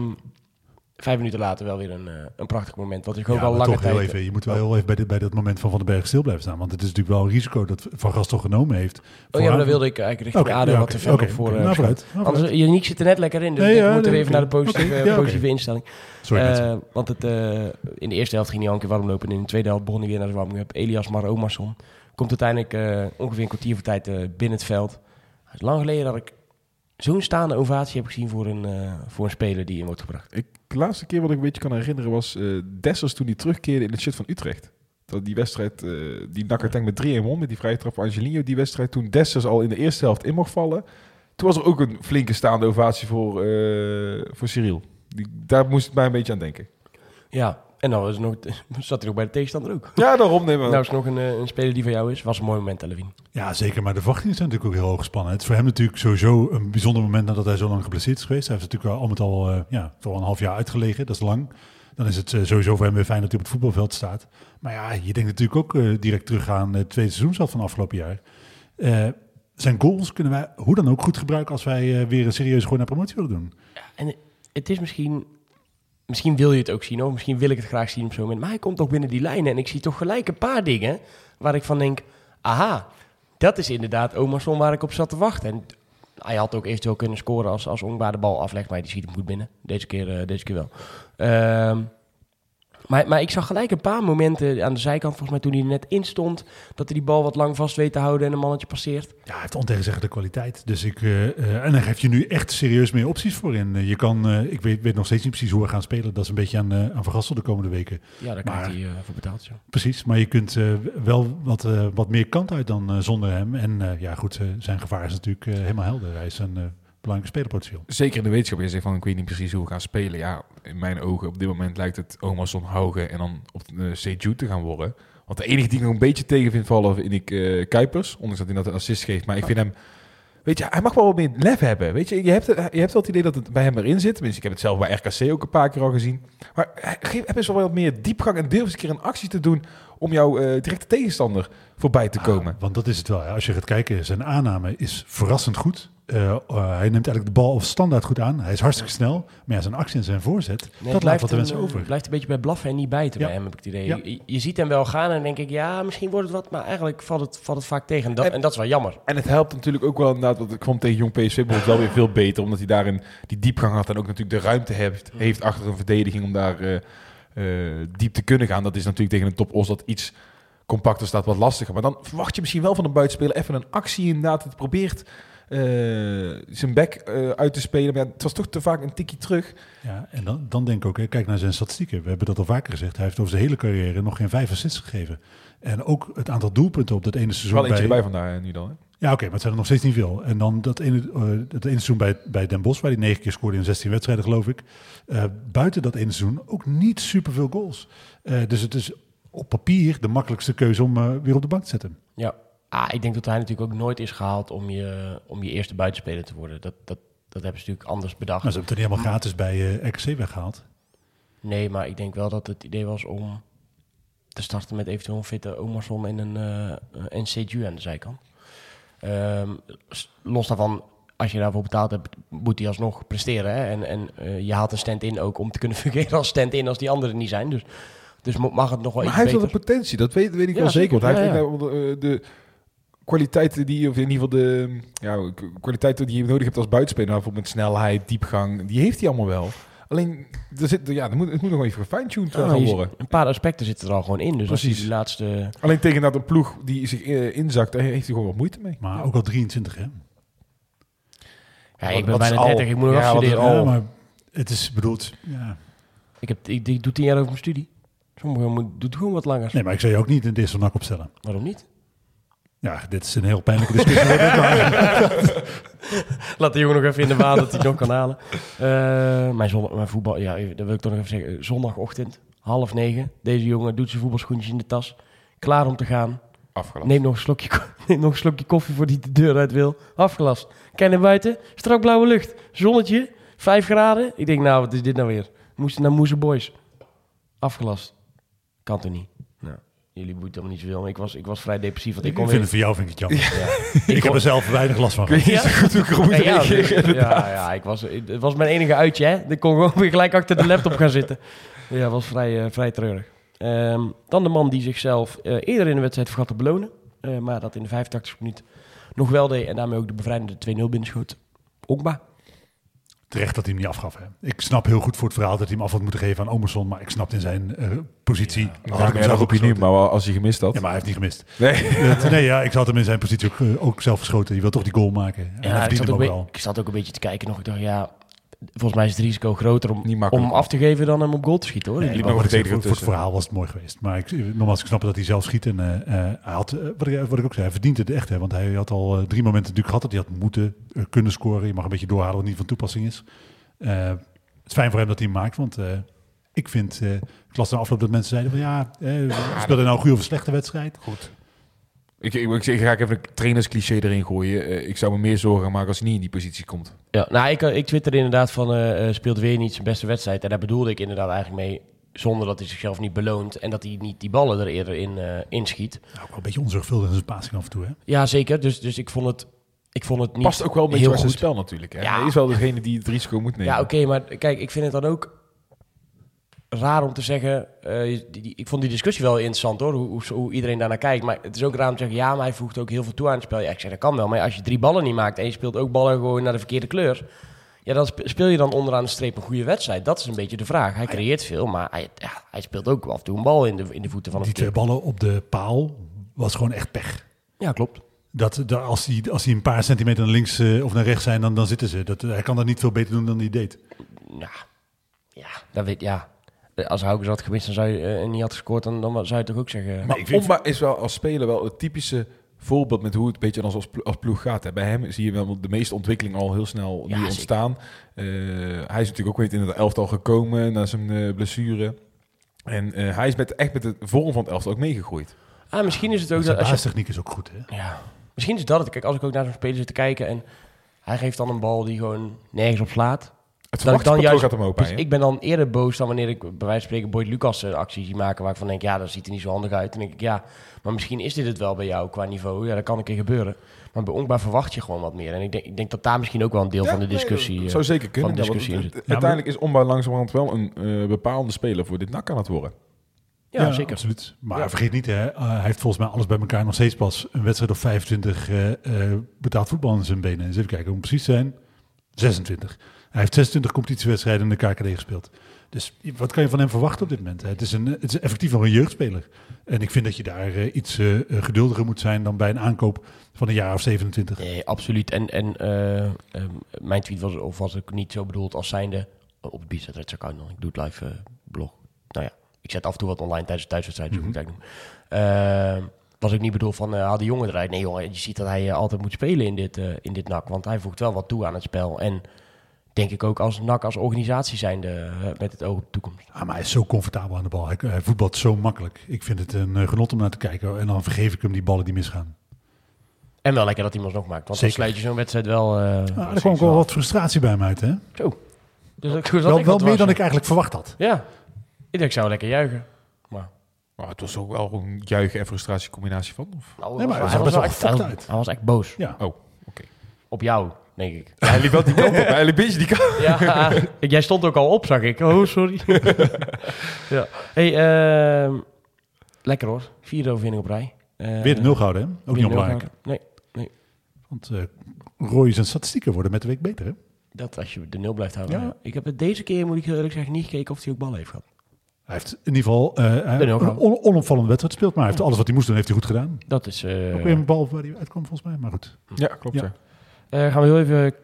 vijf minuten later wel weer een, eh, een prachtig moment. Wat ik ook Ja, al heel tijd... even. Je moet wel heel even bij, dit, bij dat moment van Van den Berg stil blijven staan. Want het is natuurlijk wel een risico dat Van Gastel genomen heeft. Oh ja, maar dan wilde ik eigenlijk richting ADO ja, wat te oké, voor... oké. eh, Nou, vooruit. Nou, Anders. Janiek zit er net lekker in, dus Nee, ik ja, we moeten nee, weer even naar de positieve, positieve instelling. Sorry, Eh, want het, eh, in de eerste helft ging hij al een keer warm lopen. En in de tweede helft begon hij weer naar de warming-up. Elias Mar Omarsson komt uiteindelijk eh, ongeveer een kwartier voor tijd eh, binnen het veld. Het is lang geleden dat ik zo'n staande ovatie heb gezien voor een, eh, voor een speler die in wordt gebracht. Ik, de laatste keer wat ik een beetje kan herinneren was eh Dessers toen hij terugkeerde in het shit van Utrecht. Dat die wedstrijd, eh die Nakkertank met 3-1 won met die vrije trap van Angelino. Die wedstrijd toen Dessers al in de eerste helft in mocht vallen. Toen was er ook een flinke staande ovatie voor, voor Cyril. Die, daar moest ik mij een beetje aan denken. Ja, en dan was er nog, zat hij nog bij de tegenstander ook. Ja, daarom nemen we. Nou is nog een, eh, een speler die van jou is. Was een mooi moment, Levin. Ja, zeker. Maar de verwachtingen zijn natuurlijk ook heel hoog gespannen. Het is voor hem natuurlijk sowieso een bijzonder moment nadat hij zo lang geblesseerd is geweest. Hij heeft natuurlijk al met al eh, ja, wel een half jaar uitgelegen. Dat is lang. Dan is het eh, sowieso voor hem weer fijn dat hij op het voetbalveld staat. Maar ja, je denkt natuurlijk ook direct terug aan het tweede seizoenshelft van afgelopen jaar. Eh, zijn goals kunnen wij hoe dan ook goed gebruiken als wij weer een serieus gooi naar promotie willen doen. En het is misschien... Misschien wil je het ook zien, of misschien wil ik het graag zien op zo'n moment. Maar hij komt toch binnen die lijnen. En ik zie toch gelijk een paar dingen waar ik van denk... Aha, dat is inderdaad Omerson waar ik op zat te wachten. En Hij had ook eventueel kunnen scoren als, als Ongba de bal aflegt, maar die schiet hem goed binnen. Deze keer, eh, deze keer wel. Ehm, maar, maar ik zag gelijk een paar momenten aan de zijkant, volgens mij toen hij er net in stond, dat hij die bal wat lang vast weet te houden en een mannetje passeert. Ja, hij heeft ontegenzeggende kwaliteit. Dus ik, eh, eh, en daar geef je nu echt serieus meer opties voor in. Eh, je kan, ik weet, weet nog steeds niet precies hoe we gaan spelen. Dat is een beetje aan, aan Vergassel de komende weken. Ja, daar krijgt hij voor betaald. Precies, maar je kunt wel wat, wat meer kant uit dan zonder hem. En ja, goed, zijn gevaar is natuurlijk helemaal helder. Hij is een eh, belangrijke spelerpotentieel. Zeker in de wetenschap. Je zegt van, ik weet niet precies hoe we gaan spelen. Ja, in mijn ogen op dit moment lijkt het Omerson Haugen en dan op de Seju te gaan worden. Want de enige die ik nog een beetje tegen vind vallen, vind ik eh, Kuipers. Ondanks dat hij dat een assist geeft. Maar ik vind hem... Weet je, hij mag wel wat meer lef hebben. Weet je, je hebt, je hebt wel het idee dat het bij hem erin zit. Tenminste, ik heb het zelf bij RKC ook een paar keer al gezien. Maar geef, heb eens wel wat meer diepgang en durf eens een keer een actie te doen om jouw eh, directe tegenstander voorbij te komen. Ah, want dat is het wel. Als je gaat kijken, zijn aanname is verrassend goed. Eh, eh, hij neemt eigenlijk de bal of standaard goed aan. Hij is hartstikke snel. Maar ja, zijn actie en zijn voorzet, Nee, dat het laat wat de mensen over. blijft een beetje bij blaffen en niet bijten Ja. bij hem, heb ik het idee. Ja. Je, je ziet hem wel gaan en dan denk ik, ja, misschien wordt het wat, maar eigenlijk valt het, valt het vaak tegen. En dat, En- en dat is wel jammer. En het helpt natuurlijk ook wel inderdaad, want ik vond tegen Jong PSV bijvoorbeeld wel weer veel beter, omdat hij daarin die diepgang had en ook natuurlijk de ruimte heeft, heeft achter een verdediging om daar eh, eh, diep te kunnen gaan. Dat is natuurlijk tegen een top Os dat iets compacter staat, wat lastiger. Maar dan verwacht je misschien wel van een buitenspeler even een actie inderdaad. Het probeert zijn bek eh, uit te spelen, maar ja, het was toch te vaak een tikkie terug. Ja, en dan, dan denk ik ook, hè, kijk naar zijn statistieken. We hebben dat al vaker gezegd. Hij heeft over zijn hele carrière nog geen vijf assists gegeven. En ook het aantal doelpunten op dat ene seizoen. Wel eentje bij- erbij vandaar eh, nu dan. Hè? Ja, oké, maar het zijn er nog steeds niet veel. En dan dat ene, eh, dat ene seizoen bij, bij Den Bosch, waar hij negen keer scoorde in 16 wedstrijden, geloof ik. Eh, buiten dat ene seizoen ook niet superveel goals. Eh, dus het is op papier de makkelijkste keuze om eh, weer op de bank te zetten. Ja. Ah, ik denk dat hij natuurlijk ook nooit is gehaald om je, om je eerste buitenspeler te worden. Dat, dat, dat hebben ze natuurlijk anders bedacht. Maar ze hebben het er niet helemaal gratis bij eh RKC weggehaald. Nee, maar ik denk wel dat het idee was om te starten met eventueel een fitte Omerson en een eh en CGU aan de zijkant. Ehm, los daarvan, als je daarvoor betaald hebt, moet hij alsnog presteren. Hè? En, en eh, je haalt een stand-in ook om te kunnen fungeren als stand-in als die anderen niet zijn. Dus, dus mag het nog wel Maar iets hij heeft wel de potentie, dat weet, weet ik Ja, wel zeker. Want hij Ja, heeft ja. ook wel de, de kwaliteiten die, of in ieder geval de ja, kwaliteiten die je nodig hebt als buitenspeler, bijvoorbeeld met snelheid, diepgang, die heeft hij allemaal wel. Alleen, er zit, ja, er moet, het moet nog wel even gefine-tuned gaan je- worden. een paar aspecten zitten er al gewoon in. Dus als Precies. die laatste... Alleen tegen dat een ploeg die zich eh, inzakt, daar heeft hij gewoon wat moeite mee. Maar ook al 23, hè? Ja, ik ben bijna al? 30, ik moet nog Ja, afstuderen. al? Ja, maar het is bedoeld... Ja. Ik, heb, ik, ik doe tien jaar over mijn studie. Sommigen moet- doet gewoon wat langer. Nee, maar ik zou je ook niet in deze nak opstellen. Waarom niet? Ja, dit is een heel pijnlijke discussie. Laat de jongen nog even in de waan dat hij nog kan halen. Eh, mijn, zondag, mijn voetbal, ja, dat wil ik toch nog even zeggen. Zondagochtend, half negen. Deze jongen doet zijn voetbalschoentjes in de tas. Klaar om te gaan. Afgelast. Neem nog een slokje, neem nog een slokje koffie voor die de deur uit wil. Afgelast. Kijk naar buiten. Strak blauwe lucht. Zonnetje. Vijf graden. Ik denk, nou, wat is dit nou weer? Moest naar Moeze Boys. Afgelast. Kan toch niet? Jullie boeit allemaal niet zoveel. maar Ik was, ik was vrij depressief. Want ik ik kon vind weer... het voor jou vind ik het jammer. Ja. Ik, heb kon- er zelf weinig last van. Ja. goed erop moet Ja, ja, reageren. ja, ja, ik was, het was mijn enige uitje. Hè. Ik kon gewoon weer gelijk achter de laptop gaan zitten. Ja, was vrij, eh, vrij treurig. Ehm, dan de man die zichzelf eh, eerder in de wedstrijd vergat te belonen. eh, maar dat in de 85 minuut nog wel deed. En daarmee ook de bevrijdende 2-0 binnenschoot. Okba. Terecht dat hij hem niet afgaf. Hè. Ik snap heel goed voor het verhaal dat hij hem af had moeten geven aan Omerson. Maar ik snap in zijn eh, positie. Ja, had ik hem zelf roep je nu, maar als je gemist had. Ja, maar hij heeft niet gemist. Nee. Nee, ja, ik had hem in zijn positie ook, eh, ook zelf geschoten. Die wil toch die goal maken. En hij Ja, ik, verdient zat ook ook wel. ik zat ook een beetje te kijken nog. Ik dacht, ja, volgens mij is het risico groter om, Niet om hem af te geven dan hem op goal te schieten. Hoor. Nee, liep nog voor, voor het verhaal was het mooi geweest. Maar ik, nogmaals, ik snap dat hij zelf schiet. En eh, eh, hij had, eh, wat, ik, wat ik ook zei, hij verdient het echt. Hè, want hij had al eh, drie momenten natuurlijk gehad dat hij had moeten eh, kunnen scoren. Je mag een beetje doorhalen wat niet van toepassing is. Eh, het is fijn voor hem dat hij hem maakt. Want eh, ik vind, eh ik las na afloop dat mensen zeiden van ja, eh, speelde hij nou een goede of een slechte wedstrijd? Goed. Ik, ik, ik, zeg, ga ik even een trainerscliché erin gooien. Eh, ik zou me meer zorgen gaan maken als hij niet in die positie komt. Ja, nou, ik, ik twitterde inderdaad van eh eh, speelt weer niet zijn beste wedstrijd. En daar bedoelde ik inderdaad eigenlijk mee, zonder dat hij zichzelf niet beloont en dat hij niet die ballen er eerder in eh, inschiet. Nou, ook wel een beetje onzorgvuldig in zijn passing af en toe. Hè? Ja, zeker. Dus, dus ik vond het, ik vond het niet Past ook wel een beetje bij zijn goed. spel natuurlijk. Hè? Ja. Hij is wel degene die het risico moet nemen. Ja, oké, maar kijk, ik vind het dan ook. Raar om te zeggen. eh, die, die- ik vond die discussie wel interessant hoor, hoe, hoe, hoe iedereen daarnaar kijkt. Maar het is ook raar om te zeggen, ja, maar hij voegt ook heel veel toe aan het spel. Ja, ik zeg dat kan wel. Maar als je drie ballen niet maakt en je speelt ook ballen gewoon naar de verkeerde kleur. Ja, dan spe- speel je dan onderaan de streep een goede wedstrijd. Dat is een beetje de vraag. Hij creëert veel, maar hij, ja, hij speelt ook af en toe een bal in de, in de voeten van een Die twee ballen op de paal was gewoon echt pech. Ja, klopt. Dat, dat als, die, als die een paar centimeter naar links eh, of naar rechts zijn, dan, dan zitten ze. Dat, hij kan dat niet veel beter doen dan hij deed. Ja, ja, dat weet ja. Als Haukes had gemist en zou je, eh, en niet had gescoord, dan, dan zou je toch ook zeggen. Maar Omba is wel als speler wel het typische voorbeeld met hoe het een beetje als, als, plo- als ploeg gaat. Hè. Bij hem zie je wel de meeste ontwikkeling al heel snel Ja, nu ontstaan. Eh, hij is natuurlijk ook weer in het elftal gekomen na zijn eh, blessure. En eh, hij is met, echt met de vorm van het elftal ook meegegroeid. ah, misschien is het ook dat als je, baastechniek is ook goed, hè? ja, misschien is dat het. Kijk, als ik ook naar zo'n speler zit te kijken en hij geeft dan een bal die gewoon nergens op slaat. Het Dat ik dan juist, gaat hem dus hè. ik ben dan eerder boos dan wanneer ik bij wijze van spreken Boyd Lucas eh, acties zie maken waar ik van denk, ja, dat ziet er niet zo handig uit. En denk ik, ja, maar misschien is dit het wel bij jou qua niveau. Ja, dat kan een keer gebeuren. Maar bij Onkbaar verwacht je gewoon wat meer. En ik denk, ik denk dat daar misschien ook wel een deel Ja, van de nee, discussie... dat eh, zou zeker kunnen. van Ja, want discussie het- in het- uiteindelijk is Omba langzamerhand wel een eh, bepaalde speler voor dit nak aan het worden. ja, zeker. Absoluut. Maar Ja. vergeet niet, hè, hij heeft volgens mij alles bij elkaar nog steeds pas een wedstrijd of 25 eh, eh, betaald voetbal in zijn benen. Eens even kijken, om precies te zijn, 26. Hij heeft 26 competitiewedstrijden in de KKD gespeeld. Dus wat kan je van hem verwachten op dit moment? Het is, een, het is effectief nog een jeugdspeler. En ik vind dat je daar eh, iets eh, eh, geduldiger moet zijn dan bij een aankoop van een jaar of 27. Nee, absoluut. En, en eh, ehm, mijn tweet was, of was ik niet zo bedoeld als zijnde op de Bizet Reds account. Ik doe het live blog. Nou ja, ik zet af en toe wat online tijdens de thuiswedstrijd, het doen. Ehm, was ik niet bedoeld van, haal die jongen eruit. Nee jongen, je ziet dat hij altijd moet spelen in dit, in dit NAC. Want hij voegt wel wat toe aan het spel. En denk ik ook als NAC als organisatie zijnde eh, met het oog op de toekomst. Ah, maar hij is zo comfortabel aan de bal. Hij, hij voetbalt zo makkelijk. Ik vind het een eh, genot om naar te kijken. En dan vergeef ik hem die ballen die misgaan. En wel lekker dat hij hem alsnog maakt. Want Zeker. dan sluit je zo'n wedstrijd wel... eh, Ah, er kwam ook wel wat frustratie bij hem uit, hè? Zo. Dus dat, Wel, wel meer dan ik eigenlijk verwacht had. Ja. Ik denk, ik zou lekker juichen. Maar... Maar het was ook wel een juichen en frustratie combinatie van. Of? Nou, Nee, maar hij was wel echt, uit. hij was echt boos. Ja. Oh, oké. Op jou, denk ik. Ja, hij liep wel die kant op. Hij liep een beetje die kant Ja, jij stond ook al op, zag ik. Oh, sorry. ja. Hey, ehm, lekker hoor. Vierde overwinning op rij. Eh, Weer de nul gehouden, hè? Ook niet onbelangrijk. gehouden. Nee, Want eh Roy zijn statistieken worden met de week beter, hè? dat als je de nul blijft houden. Ja. Ja. Ik heb het deze keer, moet ik heel eerlijk zeggen, niet gekeken of hij ook ballen heeft gehad. Hij heeft in ieder geval eh, een on- onopvallende wedstrijd gespeeld. Maar hij heeft alles wat hij moest doen, heeft hij goed gedaan. Dat is... eh, Ook weer een bal waar hij uitkwam, volgens mij. Maar goed. Ja, klopt. Ja. Eh, gaan we heel even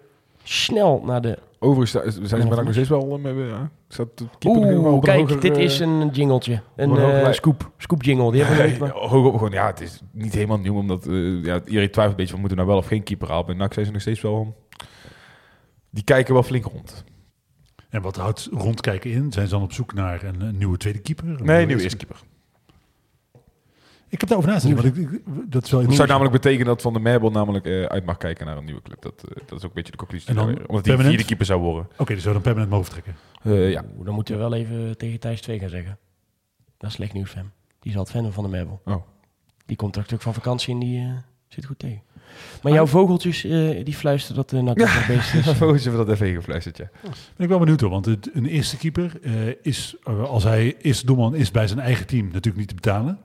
snel naar de... Overigens zijn ze bij nog steeds wel... eh, met, ja, staat wel Oeh, op een kijk, hoger, dit eh, is een jingletje. Een eh, lijn. scoop. Scoop jingle. Die hebben we hoog op, gewoon, ja, het is niet helemaal nieuw, omdat eh, ja, iedereen twijfelt een beetje van moeten we nou wel of geen keeper halen. Bij NAC zijn ze nog steeds wel... Die kijken wel flink rond. En wat houdt rondkijken in? Zijn ze dan op zoek naar een, een nieuwe tweede keeper? Een Nee, nieuwe eerste keeper. Ik heb daarover nagedacht. Want ik, ik- dat is wel Dat zou namelijk betekenen dat Van der Merbel namelijk eh, uit mag kijken naar een nieuwe club. Dat, eh, dat is ook een beetje de conclusie. En dan die omdat hij permanent? vierde keeper zou worden. Oké, dus zou dan permanent mogen vertrekken. Eh, ja. Dan moeten we wel even tegen Thijs 2 gaan zeggen. Dat is slecht nieuws hem. Die is al het fan van de Merbel. Oh. Die komt ook van vakantie en die eh, zit goed tegen. Maar jouw vogeltjes, eh, die fluisteren dat de NAC ja. bezig is. Volgens hebben dat even ingefluisterd, ja. Ben ik wel benieuwd hoor. Want het, een eerste keeper eh, is, als hij eerste doelman is bij zijn eigen team, natuurlijk niet te betalen.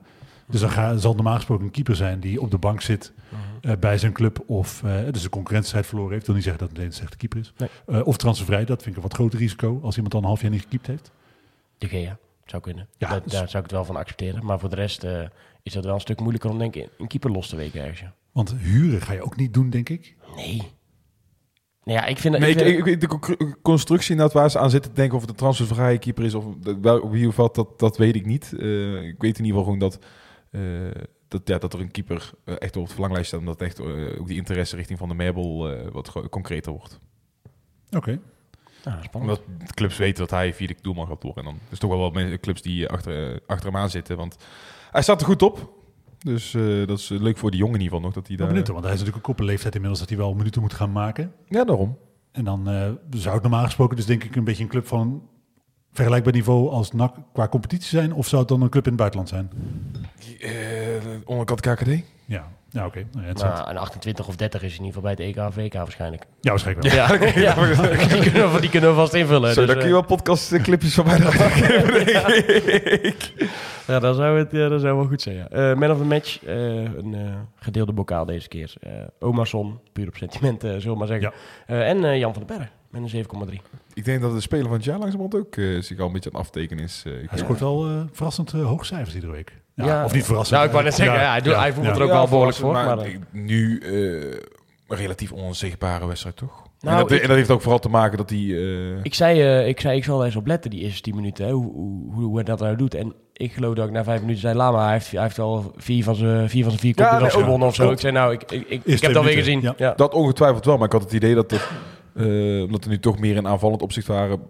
Dus dan ga, zal normaal gesproken een keeper zijn die op de bank zit eh, bij zijn club. Of eh, dus een concurrentiestrijd verloren heeft. Ik wil niet zeggen dat het meteen een slechte keeper is. Nee. Eh, of transfervrij. Dat vind ik een wat groter risico als iemand dan een half jaar niet gekiept heeft. De Gea, zou kunnen. Ja, Daar- dus- Daar zou ik het wel van accepteren. Maar voor de rest eh, is dat wel een stuk moeilijker om denk ik een keeper los te weken ergens. ja. Want huren ga je ook niet doen, denk ik. Nee. Nou ja, ik vind dat... Nee, ik vind- ik, ik- de con- constructie inderdaad waar ze aan zitten te denken of het een transfervrije keeper is of de- wel, op wie valt, dat, dat weet ik niet. Eh, ik weet in ieder geval gewoon dat, dat, ja, dat er een keeper eh, echt op het verlanglijst staat en dat echt eh, ook die interesse richting Van de Merbel eh, wat concreter wordt. Oké. Ah, spannend. Omdat clubs weten dat hij vierde doelman gaat worden. En dan is het toch wel wat clubs die achter, eh, achter hem aan zitten. Want hij staat er goed op. Dus eh, dat is eh, leuk voor die jongen in ieder geval nog. Dat hij daar... benieuwd, want hij is natuurlijk een leeftijd inmiddels dat hij wel minuten moet gaan maken. Ja, daarom. En dan eh, zou het normaal gesproken dus denk ik een beetje een club van vergelijkbaar niveau als NAC qua competitie zijn. Of zou het dan een club in het buitenland zijn? Eh onderkant KKD? Ja. Ja, oké. Nou, ja, een 28 of 30 is in ieder geval bij het EK of WK waarschijnlijk. ja, waarschijnlijk wel. Ja, ja. Die, kunnen we, die kunnen we vast invullen. Zo, dus, daar kun je eh, wel podcastclipjes van mij maken. Ja, dat zou, het, ja, dat zou wel goed zijn. Ja. Eh, man of the match, eh, een eh, gedeelde bokaal deze keer. Eh Omarsson, puur op sentiment, eh, zullen we maar zeggen. Eh, en eh, Jan van den Berg, met een 7,3. Ik denk dat de speler van het jaar langzamerhand ook eh, zich al een beetje aan het aftekenen is. eh. Hij scoort wel eh, verrassend hoge cijfers iedere week. Ja, Ja. Of niet verrassend. Nou, ik wou net zeggen, ja, hij doet- hij voelt er ook wel behoorlijk voor, Maar, maar, ik- nu eh, een relatief onzichtbare wedstrijd, toch? Nou, en, dat, ik- en dat heeft ook vooral te maken dat hij... eh, Ik zei, eh, ik zei, ik zal er eens op letten die eerste 10 minuten, hè, hoe, hoe, hoe, hij dat nou doet. En ik geloof dat ik na 5 minuten zei, Lama, hij heeft, hij heeft al vier van zijn vier, van zijn vier Ja, nee, gewonnen of zo. Ik zei, nou, ik, ik, ik, heb alweer minuten, gezien. ja. Ja. Dat ongetwijfeld wel, maar ik had het idee dat het, eh, omdat er nu toch meer in aanvallend opzicht waren,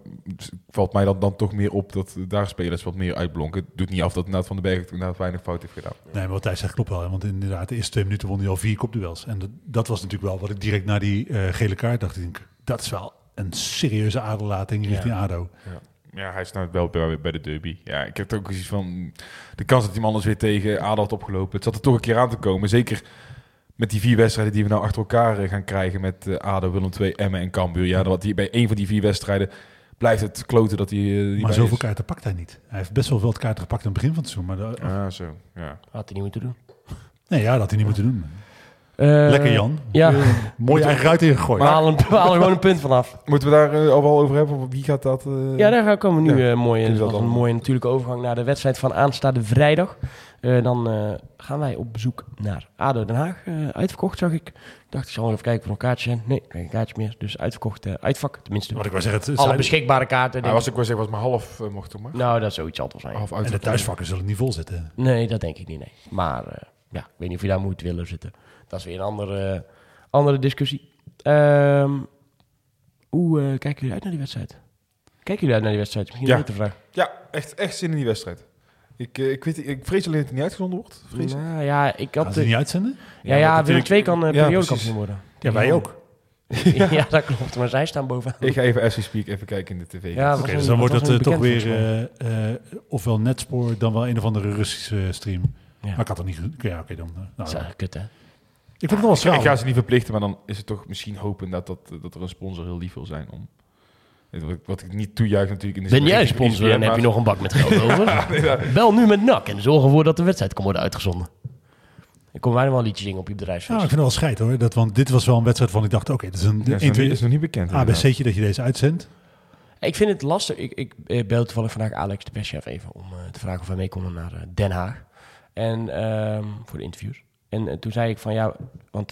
valt mij dan, dan toch meer op dat daar spelers wat meer uitblonken. Het doet niet af dat inderdaad Van den Berg inderdaad weinig fout heeft gedaan. Nee, maar wat hij zegt klopt wel. hè, Want inderdaad, de eerste twee minuten won hij al vier kopduels. En dat, dat was natuurlijk wel wat ik direct na die eh, gele kaart dacht. Ik denk, dat is wel een serieuze aderlating richting ADO. Ja, hij staat wel bij, bij de derby. Ja, ik heb ook iets van de kans dat hij hem anders weer tegen Adel had opgelopen. Het zat er toch een keer aan te komen. Zeker met die vier wedstrijden die we nou achter elkaar eh, gaan krijgen met eh ADO, Willem II, Emmen en Cambuur. Ja, dat hij bij één van die vier wedstrijden blijft het kloten dat hij eh, niet Maar zoveel is. kaarten pakt hij niet. Hij heeft best wel veel kaarten gepakt aan het begin van het seizoen. Maar de- Ah, zo. Ja. Had hij niet moeten doen. nee, ja, dat had hij niet moeten doen. Eh, Lekker Jan. Ja, Eh, mooi eigen ruit ingegooid. we halen, we halen gewoon een punt vanaf. Moeten we daar eh, al wel over hebben? Wie gaat dat? eh, Ja, daar gaan- komen we nu Ja, eh, mooi in. we Dat een mooie natuurlijke overgang naar de wedstrijd van aanstaande vrijdag. Eh, dan eh, gaan wij op bezoek naar ADO Den Haag. Eh, uitverkocht zag ik. Ik dacht, ik zal even kijken of er nog kaartjes zijn. Nee, geen kaartjes meer. Dus uitverkocht uitvak. Tenminste, Wat ik wou zeggen, het, alle zijn- beschikbare kaarten. Hij denk was, ik. was zeggen, was maar half mocht er maar. Nou, dat is zoiets altijd zijn. Half en uit. de thuisvakken zullen niet vol zitten. Nee, dat denk ik niet, nee. Maar eh, ja, ik weet niet of je daar moet willen zitten. Dat is weer een andere, andere discussie. Ehm, hoe kijken jullie uit naar die wedstrijd? Kijken jullie uit naar die wedstrijd? Misschien Ja. een betere vraag. Ja, echt, echt zin in die wedstrijd. Ik, eh, ik, weet, ik vrees alleen dat het niet uitgezonden wordt. Vrees. Nou ja, ik Gaan had... ze die niet uitzenden? ja, ja, dat Willem 2 kan uh, Ja, periodekampioen worden. Ja, wij ook. ja. dat klopt. Maar zij staan bovenaan. Ik ga even as we speak even kijken in de tv. Ja, dus dan wordt het eh, toch weer eh, eh, ofwel Netspoor dan wel een of andere Russische stream. Ja. Maar ik had dat niet... Ja, oké dan. nou, Dat is eigenlijk kut, hè? ik vind het wel ik, schraal. ik ga ze niet verplichten, maar dan is het toch misschien hopen dat, dat, dat er een sponsor heel lief wil zijn om... Wat ik, niet toejuich natuurlijk in de Ben jij sponsor en heb je nog een bak met geld over? Bel nu met NAC en zorg ervoor dat de wedstrijd kan worden uitgezonden. Ik kom wij nog wel een liedje zingen op je bedrijfsfeest. Nou, ik vind het wel scheid hoor. Dat, want dit was wel een wedstrijd van ik dacht, oké, dit is een Ja, is, 1, nog niet, 2, is nog niet bekend. ABC'tje dat je deze uitzendt. Ik vind het lastig. Ik, ik belde toevallig vandaag Alex de perschef even om eh, te vragen of wij mee konden naar eh, Den Haag. En ehm, voor de interviews. En eh, toen zei ik van ja, want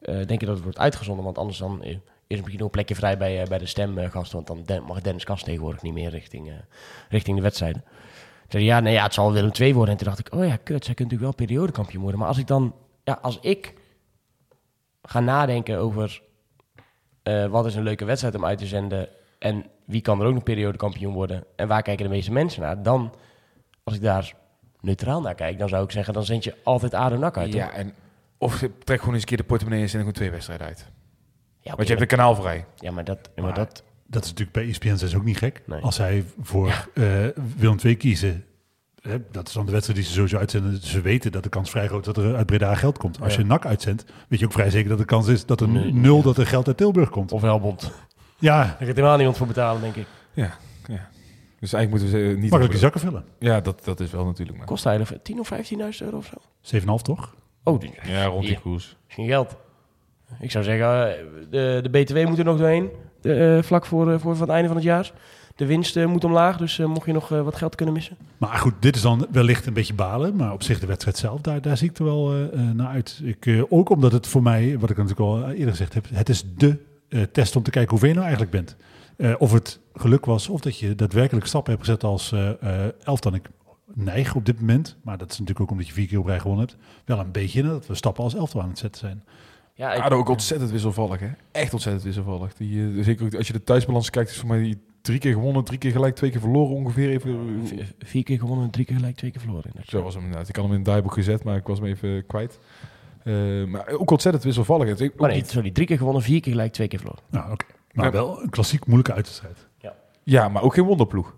denk je dat het wordt uitgezonden? Want anders dan is misschien nog een plekje vrij bij, eh, bij de stemgasten. Want dan mag Dennis Kast tegenwoordig niet meer richting, eh, richting de wedstrijden. Zei ja, nee, ja, het zal Willem II worden. En toen dacht ik, oh ja, kut, zij kunnen natuurlijk wel periodekampioen worden. Maar als ik dan, ja, als ik ga nadenken over eh, wat is een leuke wedstrijd om uit te zenden en wie kan er ook nog periodekampioen worden en waar kijken de meeste mensen naar, dan, als ik daar neutraal naar kijk, dan zou ik zeggen, dan zend je altijd ADO NAC uit. toch? Ja, en of trek gewoon eens een keer de portemonnee en zend gewoon twee wedstrijden uit. Ja, oké, Want je hebt een kanaal vrij. ja, maar dat, maar Maar- dat Dat is natuurlijk bij E ESPN is ook niet gek. Nee. Als zij voor eh Willem II kiezen, hè, dat is dan de wedstrijd die ze sowieso uitzenden. Ze weten dat de kans vrij groot is dat er uit Breda geld komt. Als Ja. je NAC uitzendt, weet je ook vrij zeker dat de kans is dat er Nee. nul dat er geld uit Tilburg komt. of Helbond. Ja, Daar gaat helemaal niemand voor betalen, denk ik. Ja, ja. Dus eigenlijk moeten we ze niet... makkelijk die zakken vullen. Ja, dat, dat is wel natuurlijk. Maar. Kost hij er 10 of 15.000 euro of zo? 7,5 toch? Oh, die- Ja, rond die koers. geen geld. Ik zou zeggen, de, de BTW moet er nog doorheen, de, eh, vlak voor, eh, voor het einde van het jaar. De winst eh, moet omlaag, dus mocht je nog wat geld kunnen missen. Maar goed, dit is dan wellicht een beetje balen. Maar op zich de wedstrijd zelf, daar, daar zie ik er wel naar uit. Ik, ook omdat het voor mij, wat ik natuurlijk al eerder gezegd heb, het is de test om te kijken hoe ver je nou eigenlijk bent. Of het geluk was, of dat je daadwerkelijk stappen hebt gezet als eh elftal. Ik neig op dit moment, maar dat is natuurlijk ook omdat je vier keer op rij gewonnen hebt, wel een beetje dat we stappen als elftal aan het zetten zijn. Ja, ik- ADO ook ontzettend wisselvallig, hè? Echt ontzettend wisselvallig. Die, eh, zeker ook als je de thuisbalans kijkt, is voor mij die drie keer gewonnen, drie keer gelijk, twee keer verloren ongeveer. Even, v- vier keer gewonnen, drie keer gelijk, twee keer verloren. Zo was hem inderdaad. Ik had hem in het draaiboek gezet, maar ik was hem even kwijt. Eh, maar ook ontzettend wisselvallig. Het ook Maar nee, niet- sorry, drie keer gewonnen, vier keer gelijk, twee keer verloren. Nou, oké. Maar Ja. wel een klassiek moeilijke uitwedstrijd. Ja, maar ook geen wonderploeg.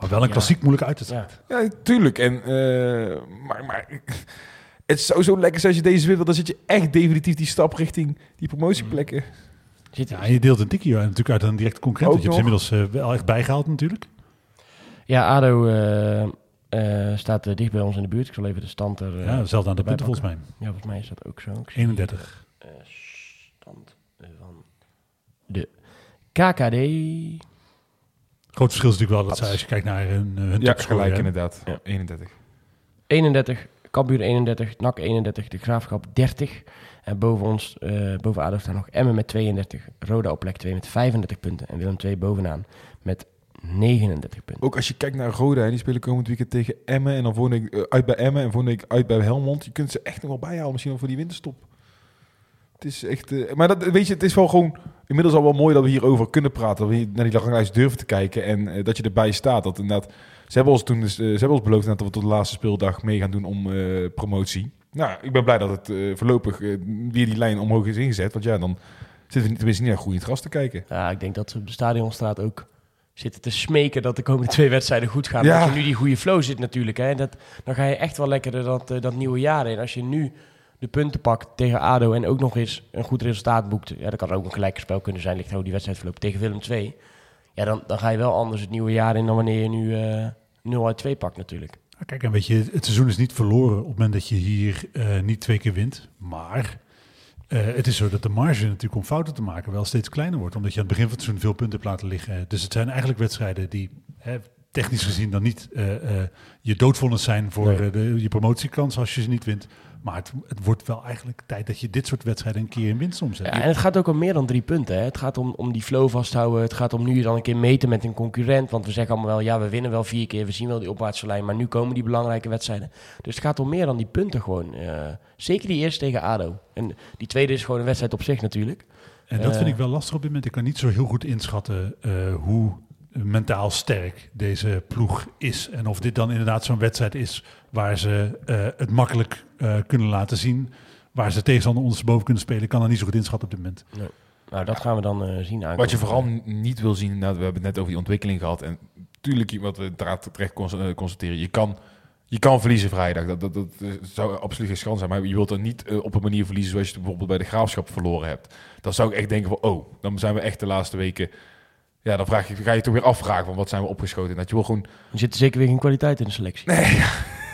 Maar wel een Ja. klassiek moeilijke uitwedstrijd. Ja. Ja, tuurlijk. En, eh, maar, maar Het zou zo lekker zijn als je deze wint, want dan zit je echt definitief die stap richting die promotieplekken. Zit, Ja, en je deelt een tikkie uit, natuurlijk uit een directe concurrent. Ook want je hebt ze inmiddels eh, wel echt bijgehaald natuurlijk. Ja, ADO eh, eh, staat dicht bij ons in de buurt. Ik zal even de stand er... eh, ja, hetzelfde aan de punten volgens mij. Ja, volgens mij is dat ook zo. Ik zie 31. hier, eh, stand van de KKD. Groot verschil is natuurlijk wel dat Wat? zij, als je kijkt naar hun, hun Ja, gelijk hè. inderdaad. Ja. 31. 31, Cambuur 31, NAC 31, De Graafschap 30. En boven ons, eh, boven ADO staan nog Emmen met 32, Roda op plek 2 met 35 punten. En Willem 2 bovenaan met 39 punten. Ook als je kijkt naar Roda, die spelen komend weekend tegen Emmen. En dan volgende week eh, uit bij Emmen en volgende week uit bij Helmond. Je kunt ze echt nog wel bijhouden, misschien wel voor die winterstop. Het is echt... eh, maar dat, weet je, het is wel gewoon inmiddels al wel mooi dat we hierover kunnen praten. Dat we naar die ranglijst durven te kijken. En dat je erbij staat. Dat inderdaad... Ze hebben ons toen dus, eh, ze hebben ons beloofd dat we tot de laatste speeldag mee gaan doen om eh, promotie. Nou, ik ben blij dat het eh, voorlopig weer die lijn omhoog is ingezet. Want ja, dan zitten we niet- tenminste niet naar goed in het gras te kijken. Ja, ik denk dat ze op de stadionstraat ook zitten te smeken dat de komende twee wedstrijden goed gaan. Ja. Als je nu die goede flow zit natuurlijk, hè, dat, dan ga je echt wel lekker dat, dat nieuwe jaar in. Als je nu de punten pakt tegen ADO en ook nog eens een goed resultaat boekt, ja, dat kan ook een gelijke spel kunnen zijn, ligt hoe die wedstrijd verloopt tegen Willem II. Ja, dan, dan ga je wel anders het nieuwe jaar in dan wanneer je nu eh 0 uit 2 pakt natuurlijk. Nou, Kijk, en weet je, het seizoen is niet verloren op het moment dat je hier eh, niet twee keer wint. Maar eh, het is zo dat de marge natuurlijk om fouten te maken wel steeds kleiner wordt. Omdat je aan het begin van het seizoen veel punten hebt laten liggen. Dus het zijn eigenlijk wedstrijden die hè, technisch gezien dan niet je doodvonnis zijn voor Nee. de, je promotiekans als je ze niet wint. Maar het, het wordt wel eigenlijk tijd dat je dit soort wedstrijden een keer in winst omzet. Ja, en het gaat ook om meer dan drie punten. Hè. Het gaat om, om die flow vasthouden. Het gaat om nu dan een keer meten met een concurrent. Want we zeggen allemaal wel, ja, we winnen wel vier keer. We zien wel die opwaartse lijn. Maar nu komen die belangrijke wedstrijden. Dus het gaat om meer dan die punten gewoon. Eh, zeker die eerste tegen ADO. En die tweede is gewoon een wedstrijd op zich natuurlijk. En dat Eh. vind ik wel lastig op dit moment. Ik kan niet zo heel goed inschatten eh, hoe mentaal sterk deze ploeg is. En of dit dan inderdaad zo'n wedstrijd is waar ze eh, het makkelijk eh, kunnen laten zien. Waar ze tegenstander ondersteboven kunnen spelen. Kan dat niet zo goed inschatten op dit moment. Nou, dat gaan we dan eh, zien. Wat je vooral niet wil zien, nou, we hebben het net over die ontwikkeling gehad. En natuurlijk, wat we inderdaad terecht cons- constateren, je kan, je kan verliezen vrijdag. Dat, dat, dat zou absoluut geen schande zijn. Maar je wilt er niet op een manier verliezen zoals je het bijvoorbeeld bij de graafschap verloren hebt. Dan zou ik echt denken van, oh, dan zijn we echt de laatste weken... Ja, dan vraag je, ga je toch weer afvragen van wat zijn we opgeschoten. En dat je wil gewoon... Er zit zeker weer geen kwaliteit in de selectie.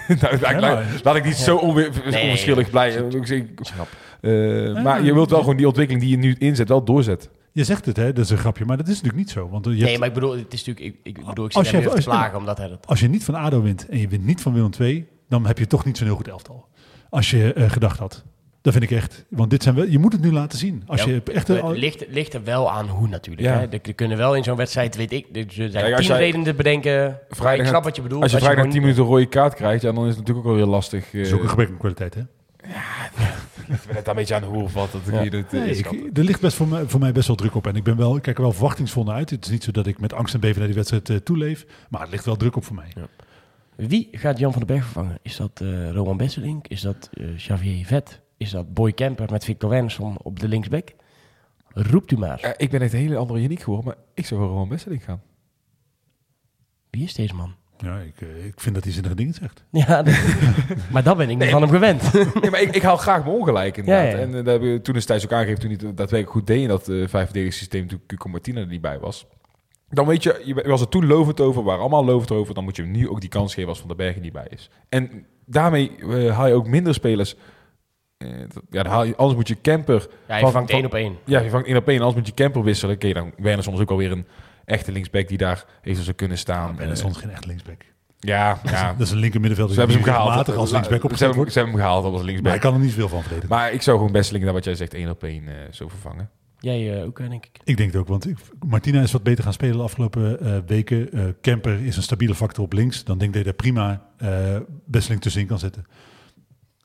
nou, laat, Ja, laat- laat ik niet zo onwe- Nee. onverschillig blij. Ik zeg, Snap. eh, maar je wilt wel gewoon die ontwikkeling die je nu inzet wel doorzetten. Je zegt het, hè? Dat is een grapje. Maar dat is natuurlijk niet zo. Want je Nee, hebt- maar ik bedoel, het is natuurlijk... Ik, ik bedoel, ik Als zit te plagen omdat hij dat... als je niet van ADO wint en je wint niet van Willem II... dan heb je toch niet zo'n heel goed elftal. Als je eh, gedacht had. Dat vind ik echt. Want dit zijn wel, je moet het nu laten zien. Als Ja, je echt... Het ligt, ligt er wel aan hoe natuurlijk. Ja. Hè? Er, kunnen wel in zo'n wedstrijd, weet ik, er zijn Kijk, tien jij redenen te bedenken. vrijdag ik snap het- wat je bedoelt. Als je vrijdag 10 minuten een rode kaart krijgt, ja, dan is het natuurlijk ook wel weer lastig. eh, dat is ook een gebrek aan kwaliteit, hè? Ik ben net een beetje aan de hoe of wat. Dat Ja. ik het, eh, Nee, ik, inschatten. er ligt best voor mij, voor mij best wel druk op. En ik ben wel, ik kijk er wel verwachtingsvol naar uit. Het is niet zo dat ik met angst en beven naar die wedstrijd eh, toeleef. Maar het ligt wel druk op voor mij. Wie gaat Jan van den Berg vervangen? Is dat eh Roman Besselink? Is dat eh, Xavier Vet? Is dat Boy Kemper met Victor Wernersson op de linksback? Roept u maar. Eh, ik ben echt een hele andere Yannick geworden, maar ik zou voor Roman Besseling gaan. Wie is deze man? Ja, ik, eh, ik vind dat hij zinnige dingen zegt. Ja, dat- maar dat ben ik niet van hem gewend. nee, maar ik, ik haal graag mijn ongelijk inderdaad. Ja, ja. En eh, hebben we toen is Thijs ook aangegeven, toen hij daadwerkelijk goed deed in dat uh, systeem toen Cuco Martina er niet bij was. Dan weet je, je was er toen lovend over, waren allemaal lovend over. Dan moet je hem nu ook die kans geven als Van der Bergen niet bij is. En daarmee haal je ook minder spelers. Eh, dat- ja, dan haal je, anders moet je camper Ja, je Van- vangt van- één op één. Ja, je vangt één op één. Anders moet je camper wisselen. Oké, dan Werner soms ook alweer een echte linksback die daar even zou kunnen staan. En is soms geen echt linksback. ja, ja. Dat is een linker middenvelder. Ze hebben ze hem gehaald. als linksback ze, opgezet hebben, ze hebben hem gehaald als Maar linksback. ik kan er niet veel van vreden. Maar ik zou gewoon Besseling, naar wat jij zegt, één op één eh, zo vervangen. Jij eh, ook, denk ik. Ik denk het ook, want ik, Martina is wat beter gaan spelen de afgelopen eh, weken. Eh, Kemper is een stabiele factor op links. Dan denk ik dat je daar prima eh Besseling tussenin kan zetten.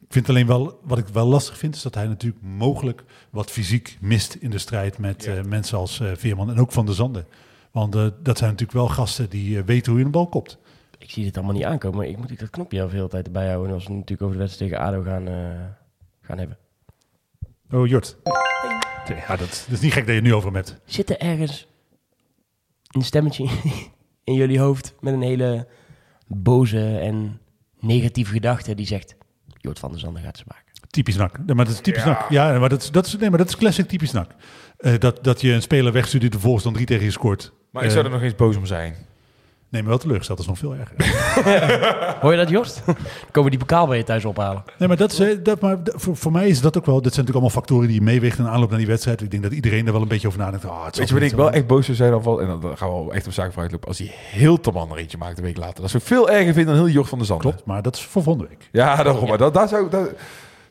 Ik vind alleen wel, wat ik wel lastig vind, is dat hij natuurlijk mogelijk wat fysiek mist in de strijd met Ja. eh, mensen als eh, Veerman en ook Van der Zanden. Want eh, dat zijn natuurlijk wel gasten die weten hoe je een bal kopt. Ik zie dit allemaal niet aankomen. Maar ik moet ik dat knopje al veel tijd erbij houden. Als we natuurlijk over de wedstrijd tegen ADO gaan, eh, gaan hebben. Oh, Jort. Ja, dat, dat is niet gek dat je het nu over hem hebt. Zit er ergens een stemmetje in jullie hoofd met een hele boze en negatieve gedachte die zegt... Jort van der Zanden gaat ze maken. Typisch nak. Nee, maar dat is typisch nak. Ja, maar dat is, dat is, nee, maar dat is classic typisch nak. Eh, dat, dat je een speler wegstuurt die vervolgens dan drie tegen je scoort. Maar ik Eh, zou er nog eens boos om zijn. Nee, maar wel teleurgesteld. Dat is nog veel erger. Hoor je dat, Jort? Dan komen die bokaal bij je thuis ophalen. Nee, maar, dat is, eh, dat, maar voor, voor mij is dat ook wel... Dit zijn natuurlijk allemaal factoren die je meeweegt in de aanloop naar die wedstrijd. Ik denk dat iedereen er wel een beetje over nadenkt. Ah, het zal Weet je wat ik wel echt boos zou zijn? Of, en dan gaan we wel echt op zaken vooruit lopen. Als hij heel te man er eentje maakt een week later. Dat zou ik veel erger vinden dan heel Jort van der Zanden. Klopt, maar dat is voor volgende week. Ja, daarom. Maar dat, daar, zou, daar,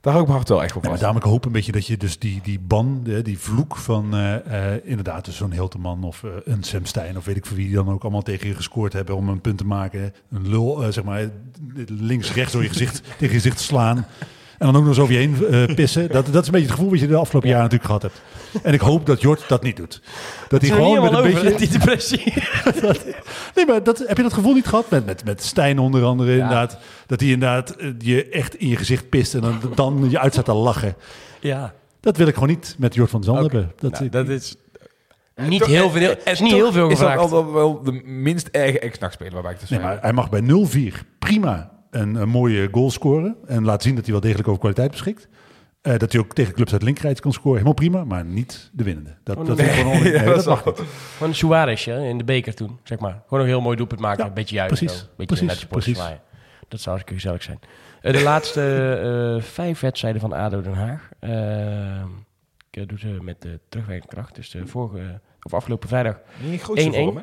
daar hou ik mijn hart wel echt op vast. daarom ik hoop een beetje dat je dus die, die ban, die vloek van eh, eh, inderdaad dus zo'n Hilteman of eh, een Sam Stein of weet ik voor wie die dan ook allemaal tegen je gescoord hebben om een punt te maken. Een lul, zeg maar, links, rechts door je gezicht tegen je gezicht te slaan. En dan ook nog eens over je heen eh, pissen. Dat, dat is een beetje het gevoel wat je de afgelopen jaren natuurlijk gehad hebt. En ik hoop dat Jort dat niet doet. Dat hij gewoon met een beetje... die depressie. Nee, maar dat, heb je dat gevoel niet gehad? Met, met, met Stijn onder andere, inderdaad. Dat hij inderdaad eh, je echt in je gezicht pist en dan, dan je uit staat te lachen. ja. Dat wil ik gewoon niet met Jort van Zand hebben. Dat, Nou, ik- dat is niet heel veel, er is niet heel veel Is dat gevraagd. altijd wel de minst erge ex-nachtspeler waarbij ik te nee, maar hij mag bij 0-4 prima een, een mooie goal scoren. En laat zien dat hij wel degelijk over kwaliteit beschikt. Eh, dat hij ook tegen clubs uit linkerrijtje kan scoren. Helemaal prima, maar niet de winnende. Dat, Oh, dat, nee. is gewoon nee, Ja, dat, dat mag niet. Gewoon Suarez hè, in de beker toen, zeg maar. Gewoon een heel mooi doelpunt maken, Ja, een beetje juist. precies, zo. Een beetje precies, potje precies. zwaaien. Dat zou hartstikke gezellig zijn. Eh, de laatste eh, vijf wedstrijden van ADO Den Haag. Ik doe ze met de terugwerkende kracht. Dus de vorige, of afgelopen vrijdag Niet grootste 1-1. vorm, hè?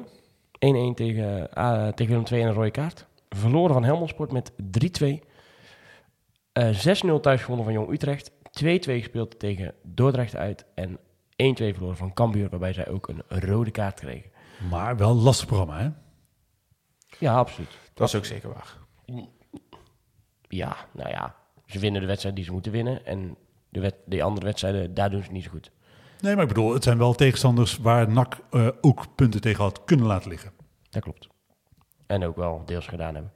1-1 tegen, uh, tegen Willem II en een rode kaart. Verloren van Helmond Sport met 3-2. Eh 6-0 thuis gewonnen van Jong Utrecht. 2-2 gespeeld tegen Dordrecht uit. En 1-2 verloren van Cambuur, waarbij zij ook een rode kaart kregen. Maar wel een lastig programma, hè? Ja, absoluut. Dat is ook zeker waar. Ja, nou ja. Ze winnen de wedstrijd die ze moeten winnen. En de, de andere wedstrijden, daar doen ze niet zo goed. Nee, maar ik bedoel, het zijn wel tegenstanders waar NAC eh, ook punten tegen had kunnen laten liggen. Dat klopt. En ook wel deels gedaan hebben.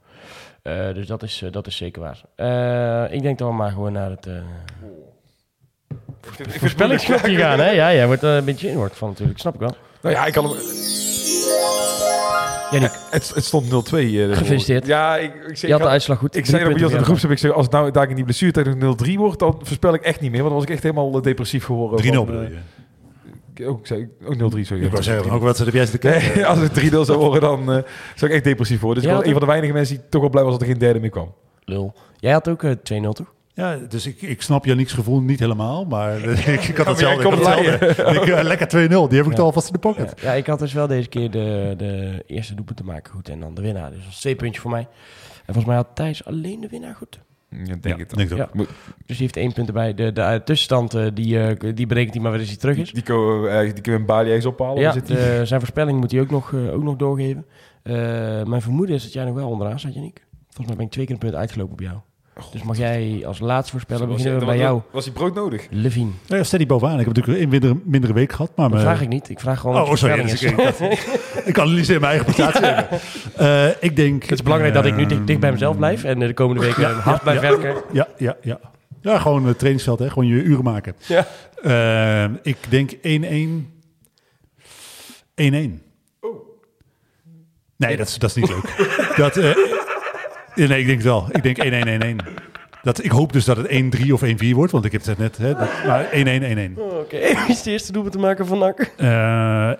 Eh, dus dat is, eh, dat is zeker waar. Eh, ik denk we maar gewoon naar het... eh, voorspellingsknopje gaan, hè? Ja, jij wordt er een beetje inhoord van natuurlijk. Snap ik wel. Nou ja, ik kan hem... Het, het stond 0-2. eh, Gefeliciteerd. Ja, ik, ik, je had de uitslag goed. Ik zei dat in de voor groepsapp, ik zeg, als het nou daar in die blessuretijd nog 0-3 wordt, dan voorspel ik echt niet meer. Want dan was ik echt helemaal depressief geworden. 3-0 van, bedoel je? Ook, ik zei, ook 0-3, sorry. Ik wou zeggen, ook wat ze heb jij zitten kijken? Als het 3-0 zou worden, dan eh, zou ik echt depressief worden. Dus ik was een van de weinige mensen die toch wel blij was dat er geen derde meer kwam. Lul. Jij had ook eh, 2-0, toch? Ja, dus ik, ik snap Yannick's gevoel niet helemaal, maar ik, ik had hetzelfde. Ik had hetzelfde. Ik, eh, lekker 2-0, die heb ik Ja. al alvast in de pocket. Ja, ja, ik had dus wel deze keer de, de eerste doelpunt te maken goed en dan de winnaar. Dus dat is twee puntjes voor mij. En volgens mij had Thijs alleen de winnaar goed. Ja, denk Ja, het denk. Ja. Dus die heeft één punt erbij. De, de, eh, tussenstand, eh, die, eh, die berekent hij maar weer als hij terug is. Die, ko- eh, die kunnen we in Bali eens ophalen. Ja, zit de- zijn voorspelling moet hij ook nog, eh, ook nog doorgeven. Eh, mijn vermoeden is dat jij nog wel onderaan staat, Janiek. Volgens mij ben ik twee keer een punt uitgelopen op jou. Dus mag jij als laatste voorspellen beginnen was- bij jou. Was die brood nodig? Levine. Ja, steady bovenaan. Ik heb natuurlijk een mindere, mindere week gehad. Maar Dat mijn- vraag ik niet. Ik vraag gewoon Oh, oh, sorry. is. ik, analyseer mijn eigen prestatie. even. Eh, ik denk... Het is belangrijk dat ik nu dicht, dicht bij mezelf ehm, blijf en eh, de komende weken Ja, hard ja, blijf ja. werken. Ja, ja, ja. Ja, gewoon het trainingsveld, hè. Gewoon je uren maken. Ja. Eh, ik denk 1-1. 1-1. Nee, dat is, dat is niet leuk. dat, eh, nee, ik denk het wel. Ik denk 1-1-1-1. Dat, ik hoop dus dat het 1-3 of 1-4 wordt, want ik heb het net... Hè, dat, maar 1-1-1-1. Oké, wie is de eerste doelpunt te maken van NAC? Eh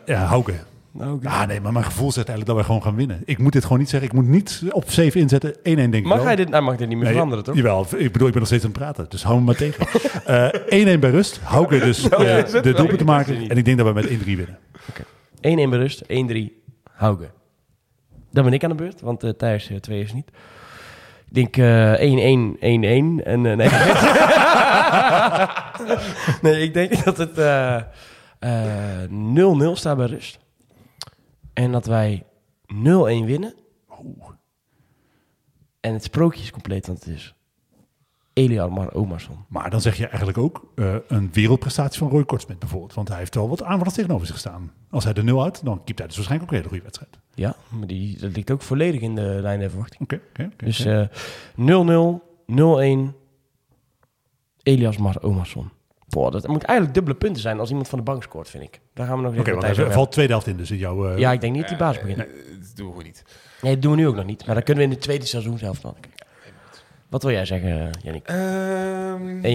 ja, Hauke. Nou, oké. Ah, nee, maar mijn gevoel zegt eigenlijk dat wij gewoon gaan winnen. Ik moet dit gewoon niet zeggen. Ik moet niet op 7 inzetten. 1-1 denk ik mag wel. hij dit, hij mag dit niet meer Nee, veranderen, toch? Jawel, ik bedoel, ik ben nog steeds aan het praten. Dus hou me maar tegen. Eh 1-1 bij rust. Hauke dus eh, de doelpunt te maken. En ik denk dat we met 1-3 winnen. 1-1 bij rust, 1-3 Hauge. Dan ben ik aan de beurt, want eh Thijs 2 is niet. Ik denk eh 1-1, 1-1 en eh, nee. nee, ik denk dat het eh, eh, 0-0 staat bij rust. En dat wij 0-1 winnen. En het sprookje is compleet, want het is Eliar Omarsson. Maar dan zeg je eigenlijk ook eh, een wereldprestatie van Roy Kortsmit bijvoorbeeld. Want hij heeft wel wat aanvallers tegenover zich staan. Als hij de 0 houdt, dan keept hij dus waarschijnlijk ook een hele goede wedstrijd. Ja, maar die, dat ligt ook volledig in de lijn der verwachting. Oké, oké, oké. Dus oké. eh 0-0, 0-1, Elias Mar Omarsson. Boah, dat moet eigenlijk dubbele punten zijn als iemand van de bank scoort, vind ik. Daar gaan we nog Oké, even want er over valt tweede helft in, dus in jouw... eh. Ja, ik denk niet dat die baas begint. Nee, dat doen we niet. Nee, dat doen we nu ook nog niet. Maar dan kunnen we in de tweede seizoenshelft dan. Wat wil jij zeggen, Jannik? Ehm, 1-1.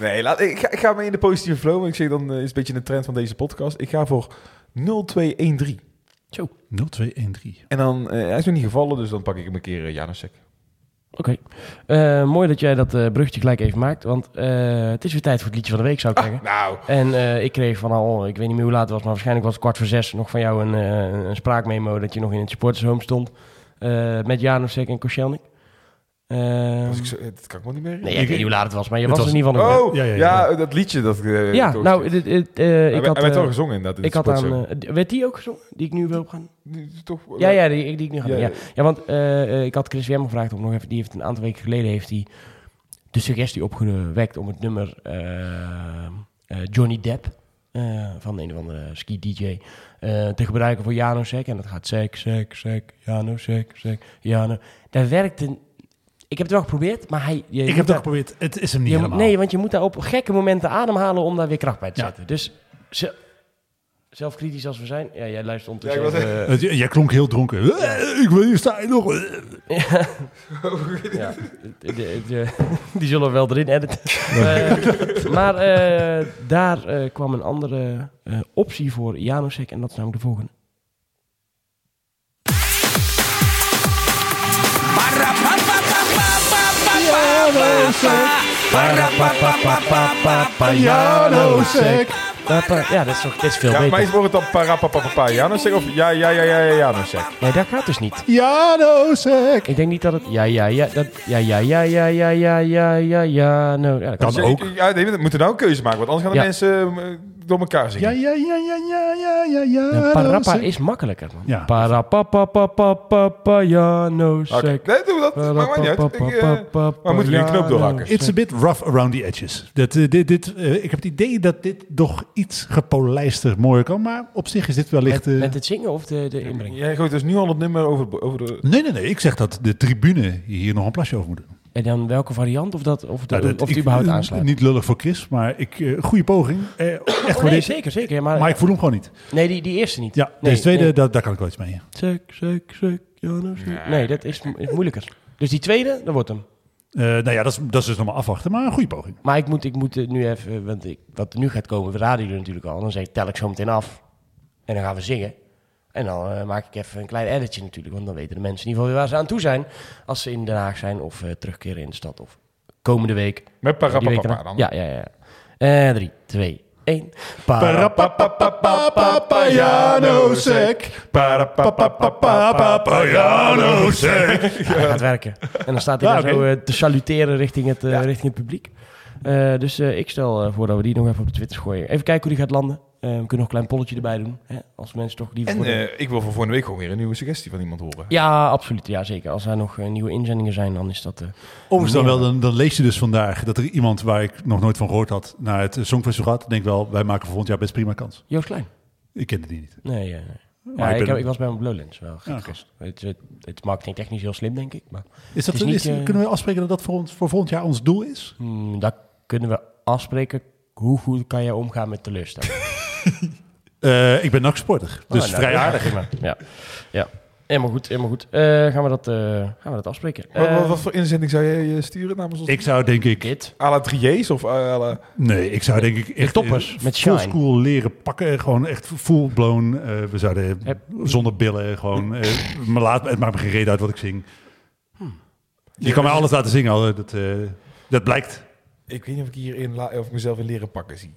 nee, laat, ik, ga, ik ga mee in de positieve flow. Ik zeg dan eh, is een beetje de trend van deze podcast. Ik ga voor 0-2-1-3. Zo, 0213. En dan, eh, hij is nog niet gevallen, dus dan pak ik hem een keer uh, Janusek. oké. Eh, mooi dat jij dat eh bruggetje gelijk even maakt. Want eh, het is weer tijd voor het liedje van de week, zou ik zeggen. Nou, En eh, ik kreeg van al, ik weet niet meer hoe laat het was, maar waarschijnlijk was het kwart voor zes nog van jou een, eh, een spraakmemo dat je nog in het supportershome stond. eh, met Janosek en Koscielnik. Eh, ik zo, eh, dat kan ik me niet meer nee, ik weet niet hoe laat het was, maar je was, was- er in ieder geval nog. Oh, Ja, ja, ja, ja. dat liedje. Dat, eh, ja, nou, dit, dit, eh, hij, ik werd- had... hij werd wel eh, gezongen inderdaad. in ik had aan... werd die ook gezongen? Die ik nu wil gaan? Die- toch, Ja, ja, die, die ik nu ga Ja. doen. Ja, ja want eh, eh, ik had Chris Wem gevraagd om nog even... Die heeft een aantal weken geleden heeft hij de suggestie opgewekt om het nummer eh, eh, Johnny Depp eh, van een of andere ski-dj eh, te gebruiken voor Janosek. En dat gaat sek, sek, sek, Janosek, sek, Jano. Dat werkte... Ik heb het wel geprobeerd, maar hij... Je Ik heb daar- dat geprobeerd. Het is hem niet je helemaal. nee, want je moet daar op gekke momenten ademhalen om daar weer kracht bij te Ja. zetten. Dus ze- zelfkritisch als we zijn... Ja, jij luistert ondertussen even, Het- jij klonk heel dronken. Eh, Ik wil hier staan nog. Eh, Ja, de- de- de- die zullen we wel erin editen. Eh, maar eh, daar eh, kwam een andere eh, optie voor Janosek en dat is namelijk de volgende. Janosek. Ja, dat is, toch, dit is veel Ja, beter. is wordt het dan parapapapapa Janusek of ja, ja, ja, ja, ja, Janusek? Nee, dat gaat dus niet. Janosek. Ik denk niet dat het... Ja, ja, ja, dat, ja, ja, ja, ja, ja, ja, ja, ja, ja, no. Ja, dat kan. Ook. Ja, nee, we moeten nou een keuze maken, want anders gaan de mensen door elkaar Ja, zingen. ja, ja, ja, ja, ja, ja, ja. Ja, Parappa is makkelijker, man. Ja. Parapapapapapa, Janosek. Oké, nee, doe dat. Maakt mij niet uit. Ik, eh, maar moeten we die knoop doorhakken? It's a bit rough around the edges. Dat, eh, dit, dit, eh, ik heb het idee dat dit nog iets gepolijster mooier kan. Maar op zich is dit wellicht... Met, eh, met het zingen of de, de inbreng? Jij gooit dus nu al het nummer over, over de... Nee, nee, nee. Ik zeg dat de tribune hier nog een plasje over moet doen. En dan welke variant? Of, dat, of, de, Nou, dat- of die ik- überhaupt aansluit? Niet lullig voor Chris, maar ik, eh, goede poging. Eh, echt Oh, voor nee, deze. zeker, zeker. ja, Maar, Maar ik voel hem gewoon niet. nee, die, die eerste niet. Ja, nee, deze tweede, Nee, daar, daar kan ik wel iets mee. Ja, nou, sek. nee dat is, is moeilijker. Dus die tweede, dat wordt hem. Eh, nou ja, dat is, dat is dus nog maar afwachten, maar een goede poging. Maar ik moet, ik moet nu even, want ik, wat er nu gaat komen, we raden jullie natuurlijk al. Dan zeg ik, tel ik zo meteen af. En dan gaan we zingen. En dan eh, maak ik even een klein editje natuurlijk. Want dan weten de mensen in ieder geval weer waar ze aan toe zijn. Als ze in Den Haag zijn of eh, terugkeren in de stad. Of komende week. Met parapapapa dan. Ja, ja, ja. Eh 3, 2, 1. Parapapapapapa Janosek. Parapapapapapa Janosek. Ja, gaat werken. En dan staat hij Ja, oké. zo te saluteren richting het, eh, richting het publiek. Dus ik stel voor dat we die nog even op de Twitter gooien. Even kijken hoe die gaat landen. We kunnen nog een klein polletje erbij doen. Hè? Als mensen toch die En de- eh, ik wil voor volgende week gewoon weer een nieuwe suggestie van iemand horen. Ja, absoluut. Ja, zeker. Als er nog eh, nieuwe inzendingen zijn, dan is dat... eh, Overigens dan wel, dan, dan lees je dus vandaag dat er iemand waar ik nog nooit van gehoord had naar het Songfestival gaat. Denk wel, wij maken volgend jaar best prima kans. Joost Klein. Ik kende die niet. Nee, ja, nee. Maar Ja, ik ik, ben- heb, ik was bij mijn Blowlands. Wel Ja, het, het, het is marketingtechnisch heel slim, denk ik. Maar Is dat, is kunnen we afspreken dat dat voor, ons, voor volgend jaar ons doel is? hmm, dat kunnen we afspreken. Hoe goed kan jij omgaan met teleurstelling? Eh, ik ben NAC-sporter, dus Oh, nou, vrij ja, aardig. Ja, ja. Helemaal goed, helemaal goed. Eh, gaan, we dat, eh, gaan we dat afspreken? Wat, wat, wat voor inzending zou jij eh, sturen namens ons? Ik zou denk ik... dit. À la Triers of à la... Nee, ik zou denk ik echt toppers met full school leren pakken. Gewoon echt full blown. eh, we zouden Heb- zonder billen gewoon... eh, me laat, het maakt me geen reden uit wat ik zing. Hmm. Je kan mij alles laten zingen, al, dat, eh, dat blijkt. Ik weet niet of ik hier in la- of ik mezelf in leren pakken zie.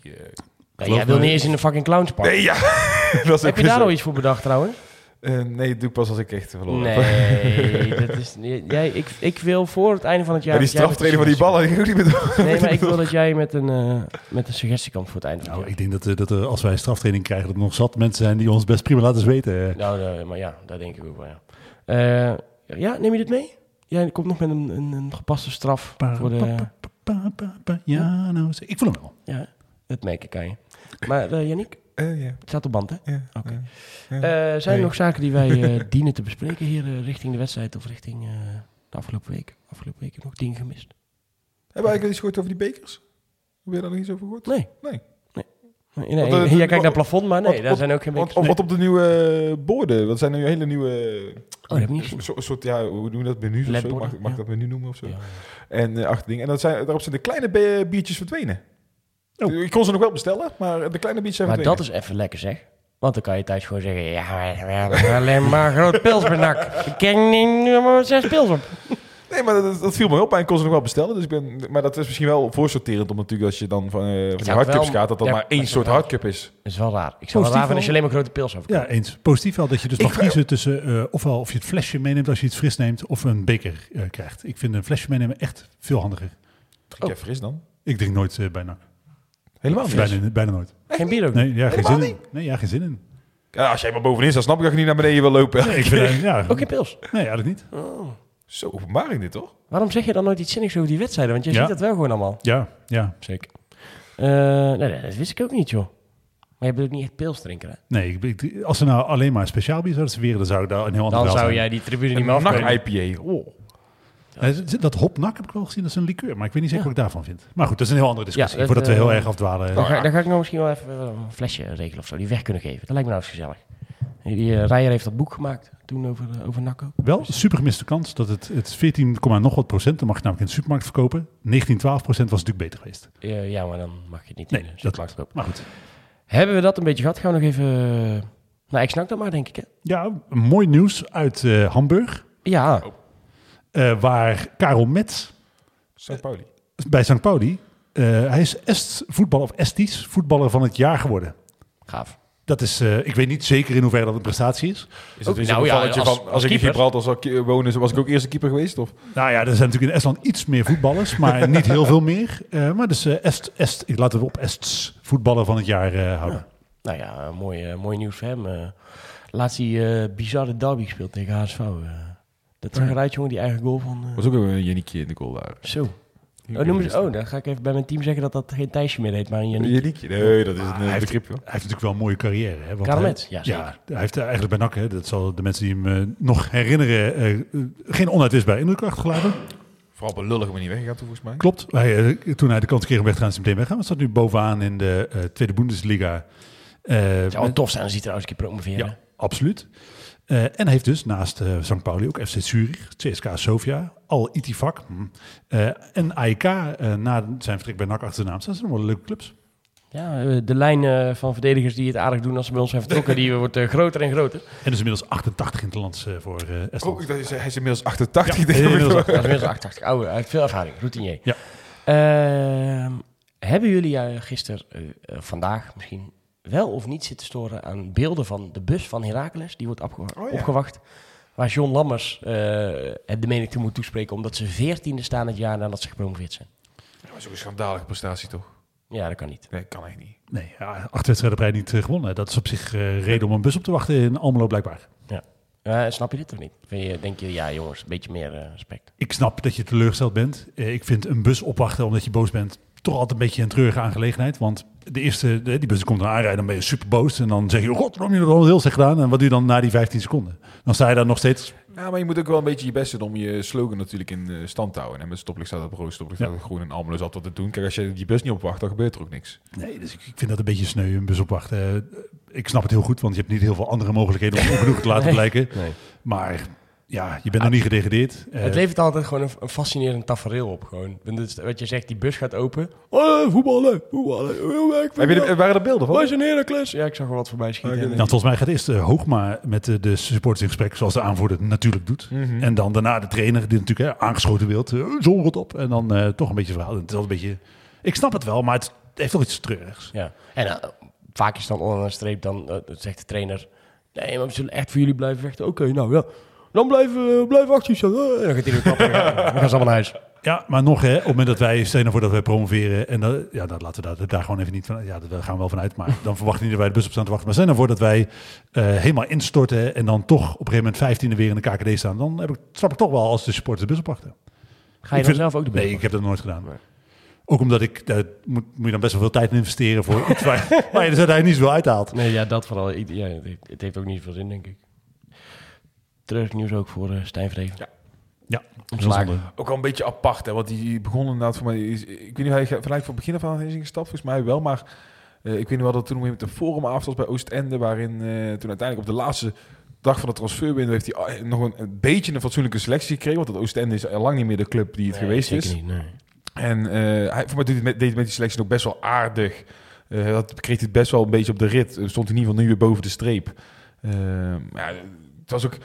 Ja, jij wil niet eens in een fucking clownspark. Nee, ja. dat is Heb je daar al iets voor bedacht trouwens? Eh, nee, dat doe ik pas als ik echt verloren heb. Nee, dat is, jij, ik, ik wil voor het einde van het jaar... Ja, die straftraining van die een ballen, die ik ook niet meer suggestie- Nee, maar ik wil dat jij met een, eh, met een suggestie komt voor het einde van Nou, het ik denk dat, eh, dat er, als wij straftraining krijgen, dat er nog zat mensen zijn die ons best prima laten weten. jaar. Nou, maar ja, daar denk ik ook wel, ja. Eh, ja, neem je dit mee? Jij komt nog met een, een, een gepaste straf voor de... Pa, pa, ja, nou, ik voel hem wel. Ja, dat merk ik aan je. Maar uh, Yannick, Eh, ja, het staat op band, hè? Eh, zijn er nog zaken die wij eh, dienen te bespreken hier eh, richting de wedstrijd of richting eh, de afgelopen week? Afgelopen week nog dingen gemist? Hebben we eigenlijk iets gehoord over die bekers? Heb je daar nog iets over gehoord? Nee. Nee. Nee. Nee, eh, jij kijkt naar het plafond, maar nee, wat- daar wat- zijn ook geen bekers. op, wat op de nieuwe eh, borden, wat zijn nu hele nieuwe... Oh, dat heb ik niet. Een soort, soort, ja, hoe noem je dat, menus of zo? Mag, mag ik ja. dat menu noemen of zo? Ja. En eh achter dingen. En dat zijn, daarop zijn de kleine biertjes verdwenen. Oh. Ik kon ze nog wel bestellen, maar de kleine biertjes zijn Maar dat is even lekker zeg. Want dan kan je thuis gewoon zeggen, ja, maar we hebben alleen maar groot pilsbenak. Ik ken niet maar zes pils op. Nee, maar dat, dat viel me op en ik kon ze nog wel bestellen. Dus ik ben, maar dat is misschien wel voorsorterend om natuurlijk als je dan van, eh, van die hardcups wel- gaat, dat dat ja, maar één soort wel- hardcup is. Dat is wel raar. Ik zou wel raar als je alleen maar grote pils over Ja, eens. Positief wel dat je dus Ik mag kiezen tussen eh, ofwel of je het flesje meeneemt als je iets fris neemt, of een beker eh, krijgt. Ik vind een flesje meenemen echt veel handiger. Drink jij fris dan? Ik drink nooit bijna. Helemaal niet. Bijna, bijna nooit. Geen bier ook. Nee, ja, geen Helemaal zin in. Nee, ja, geen zin in. Ja, als jij maar bovenin staat, snap ik dat je niet naar beneden wil lopen. Nee, ik vind, ja, Ook geen pils. nee, eigenlijk niet. Oh. Zo openbaring dit, toch? Waarom zeg je dan nooit iets zinnigs over die wedstrijden? Want je Ja. ziet dat wel gewoon allemaal. Ja, ja. Zeker. Eh, nee, dat wist ik ook niet, joh. Maar je bent ook niet echt pils drinken, hè? Nee, ik, ik- als ze nou alleen maar speciaal bier zouden serveren, dan zou ik daar een heel ander Dan zou zijn. jij die tribune niet Een meer afkomen. IPA. Oh. Eh, Dat hopnak heb ik wel gezien, dat is een liqueur. Maar ik weet niet zeker wat ik daarvan vind. Maar goed, dat is een heel andere discussie. Dat, voordat we heel eh, erg afdwalen. Dan ga, ik nog misschien wel even een flesje regelen of zo, die weg kunnen geven. Dat lijkt me nou eens gezellig. Die eh Rijer heeft dat boek gemaakt toen over, uh, over Nakko. Wel super gemiste kans dat het, het 14, nog wat procent, dan mag je namelijk in de supermarkt verkopen. 19, 12 procent was natuurlijk beter geweest. Ja, maar dan mag je het niet Nee, in de dat- supermarkt kopen. Maar goed. Hebben we dat een beetje gehad? Gaan we nog even... Nou, ik snak dat maar, denk ik. Hè? Ja, mooi nieuws uit Hamburg. Ja, eh, waar Karel Metz St. Pauli. bij St. Pauli, eh, hij is Est voetballer of Esties voetballer van het jaar geworden. gaaf. Dat is, eh, ik weet niet zeker in hoeverre dat een prestatie is. Is weer nou ja, gevalletje als- van, als, als ik in. Gibraltar zou wonen, was ik ook eerste keeper geweest? Of? Nou ja, er zijn natuurlijk in Estland iets meer voetballers, maar niet heel veel meer. Eh, maar dus eh, Est, Est, ik laat het op Ests voetballer van het jaar eh, houden. Nou ja, eh, mooi, eh, mooi nieuws voor hem. eh. laatst die eh, bizarre derby gespeeld tegen HSV. Dat zag eruit, jongen, die eigen goal van... eh, was ook een Janiekje in de goal daar. Zo. Oh, noemen ze, oh, dan ga ik even bij mijn team zeggen dat dat geen Thijsje meer heet, maar een Yannick. Janiekje? Nee, dat is een hij eh, heeft- begrip, joh. Hij heeft natuurlijk wel een mooie carrière. Hè, want hij- ja, zeker. Ja, hij heeft eigenlijk bij NAC, hè, dat zal de mensen die hem eh, nog herinneren, eh, eh, geen onuitwisbare indruk achtergelaten. Vooral op een lullige manier weggegaan toen, volgens mij. Klopt. Hij, toen hij de kans kreeg om weg te gaan, is hij meteen weggaan. Hij staat nu bovenaan in de eh, Tweede Bundesliga. Eh, Het zou wel tof zijn als hij trouwens een keer promoveren. Ja, absoluut. Eh, en hij heeft dus naast eh St. Pauli ook FC Zurich, CSK Sofia, Al Itifak hm, eh, en AEK eh, na zijn vertrek bij NAC achter de naam. Dat zijn allemaal leuke clubs. Ja, de lijn eh, van verdedigers die het aardig doen als ze bij ons zijn vertrokken, die wordt groter en groter. En dus inmiddels 88 in het land voor eh Estland. Oh, ik dacht, hij is- hij is inmiddels 88. Ja, ik. inmiddels Dat is inmiddels 88. Oude, hij heeft veel ervaring, routinier. Ja. Ehm, hebben jullie uh, gisteren, uh, uh, vandaag misschien, wel of niet zitten storen aan beelden van de bus van Heracles? Die wordt opge Oh, ja. opgewacht. Waar John Lammers uh, het de menigte moet toespreken omdat ze veertiende staan het jaar nadat ze gepromoveerd zijn. Dat is ook een schandalige prestatie, toch? Ja, dat kan niet. Nee, kan echt niet. Nee, ja, acht wedstrijden niet uh, gewonnen. Dat is op zich uh, reden om een bus op te wachten in Almelo blijkbaar. Ja. Uh, snap je dit of niet? Vind je, denk je, ja jongens, een beetje meer uh, respect. Ik snap dat je teleurgesteld bent. Uh, ik vind een bus opwachten omdat je boos bent toch altijd een beetje een treurige aangelegenheid. Want de eerste, die bus komt aanrijden, dan ben je super boos. En dan zeg je, oh god, waarom heb je dat al heel slecht gedaan? En wat doe je dan na die 15 seconden? Dan sta je daar nog steeds... Ja, maar je moet ook wel een beetje je best doen om je slogan natuurlijk in uh, stand te houden. En met stoplicht staat op rood, stoplicht staat op groen en Almelo is altijd wat te doen. Kijk, als je die bus niet opwacht, dan gebeurt er ook niks. Nee, dus ik, vind dat een beetje sneu, een bus opwachten. Uh, ik snap het heel goed, want je hebt niet heel veel andere mogelijkheden om ongenoegen te laten blijken. Nee. Maar ja, je bent nog niet gedegradeerd. Uh, het levert altijd gewoon een, een fascinerend tafereel op. Gewoon. Wat je zegt, die bus gaat open. Oh, voetballen, voetballen. Heb je de, waren er beelden van? Wij zijn Heracles. Ja, ik zag er wat voorbij schieten. Okay. Nou, volgens mij gaat eerst uh, Hoogma met uh, de supporters in gesprek, zoals de aanvoerder natuurlijk doet. Mhm. Mm -hmm. En dan daarna de trainer, die natuurlijk hè, aangeschoten wilt. Uh, Zon rot op. En dan uh, toch een beetje verhaal. Het is wel een beetje... Ik snap het wel, maar het heeft toch iets treurigs. Ja. En uh, vaak is dan onder een streep, dan uh, zegt de trainer... Nee, maar we zullen echt voor jullie blijven vechten. Oké, okay, nou ja. Dan blijven blijf acties staan. En dan gaat hij weer klappen. dan gaan ze allemaal naar huis. Ja, maar nog, hè, op het moment dat wij, stel nou voor dat wij promoveren, en dan, ja, dan laten we daar, daar gewoon even niet van, ja, daar gaan we wel vanuit, maar dan verwachten niet dat wij de bus op staan te wachten. Maar stel nou voor dat wij uh, helemaal instorten en dan toch op een gegeven moment 15e weer in de KKD staan, dan heb ik, snap ik toch wel als de supporters de bus opwachten. Ga je dan zelf ook de bus Nee, ik heb dat nooit gedaan. Nee. Ook omdat ik, daar moet, moet je dan best wel veel tijd in investeren voor iets waar, waar je er uiteindelijk niet zoveel uithaalt. Nee, ja, dat vooral. Ja, het heeft ook niet veel zin, denk ik. Nieuws ook voor uh, Stijn Vreven. Ja. Ja. Ook al een beetje apart, hè, want die begon inderdaad voor mij... Is, ik weet niet, hij vanuit van begin af aan is ingestapt, volgens mij wel, maar Eh, ik weet niet wel dat toen met de forumavond was bij Oostende, waarin eh, toen uiteindelijk op de laatste dag van de transferwindow heeft hij nog een, een beetje een fatsoenlijke selectie gekregen. Want dat Oostende is al lang niet meer de club die het Nee, geweest is. Niet, nee. En eh, hij voor mij deed, het met, het die selectie ook best wel aardig. Eh, dat kreeg hij het best wel een beetje op de rit. Eh, Stond in ieder geval nu weer boven de streep. Eh, ja, het was ook.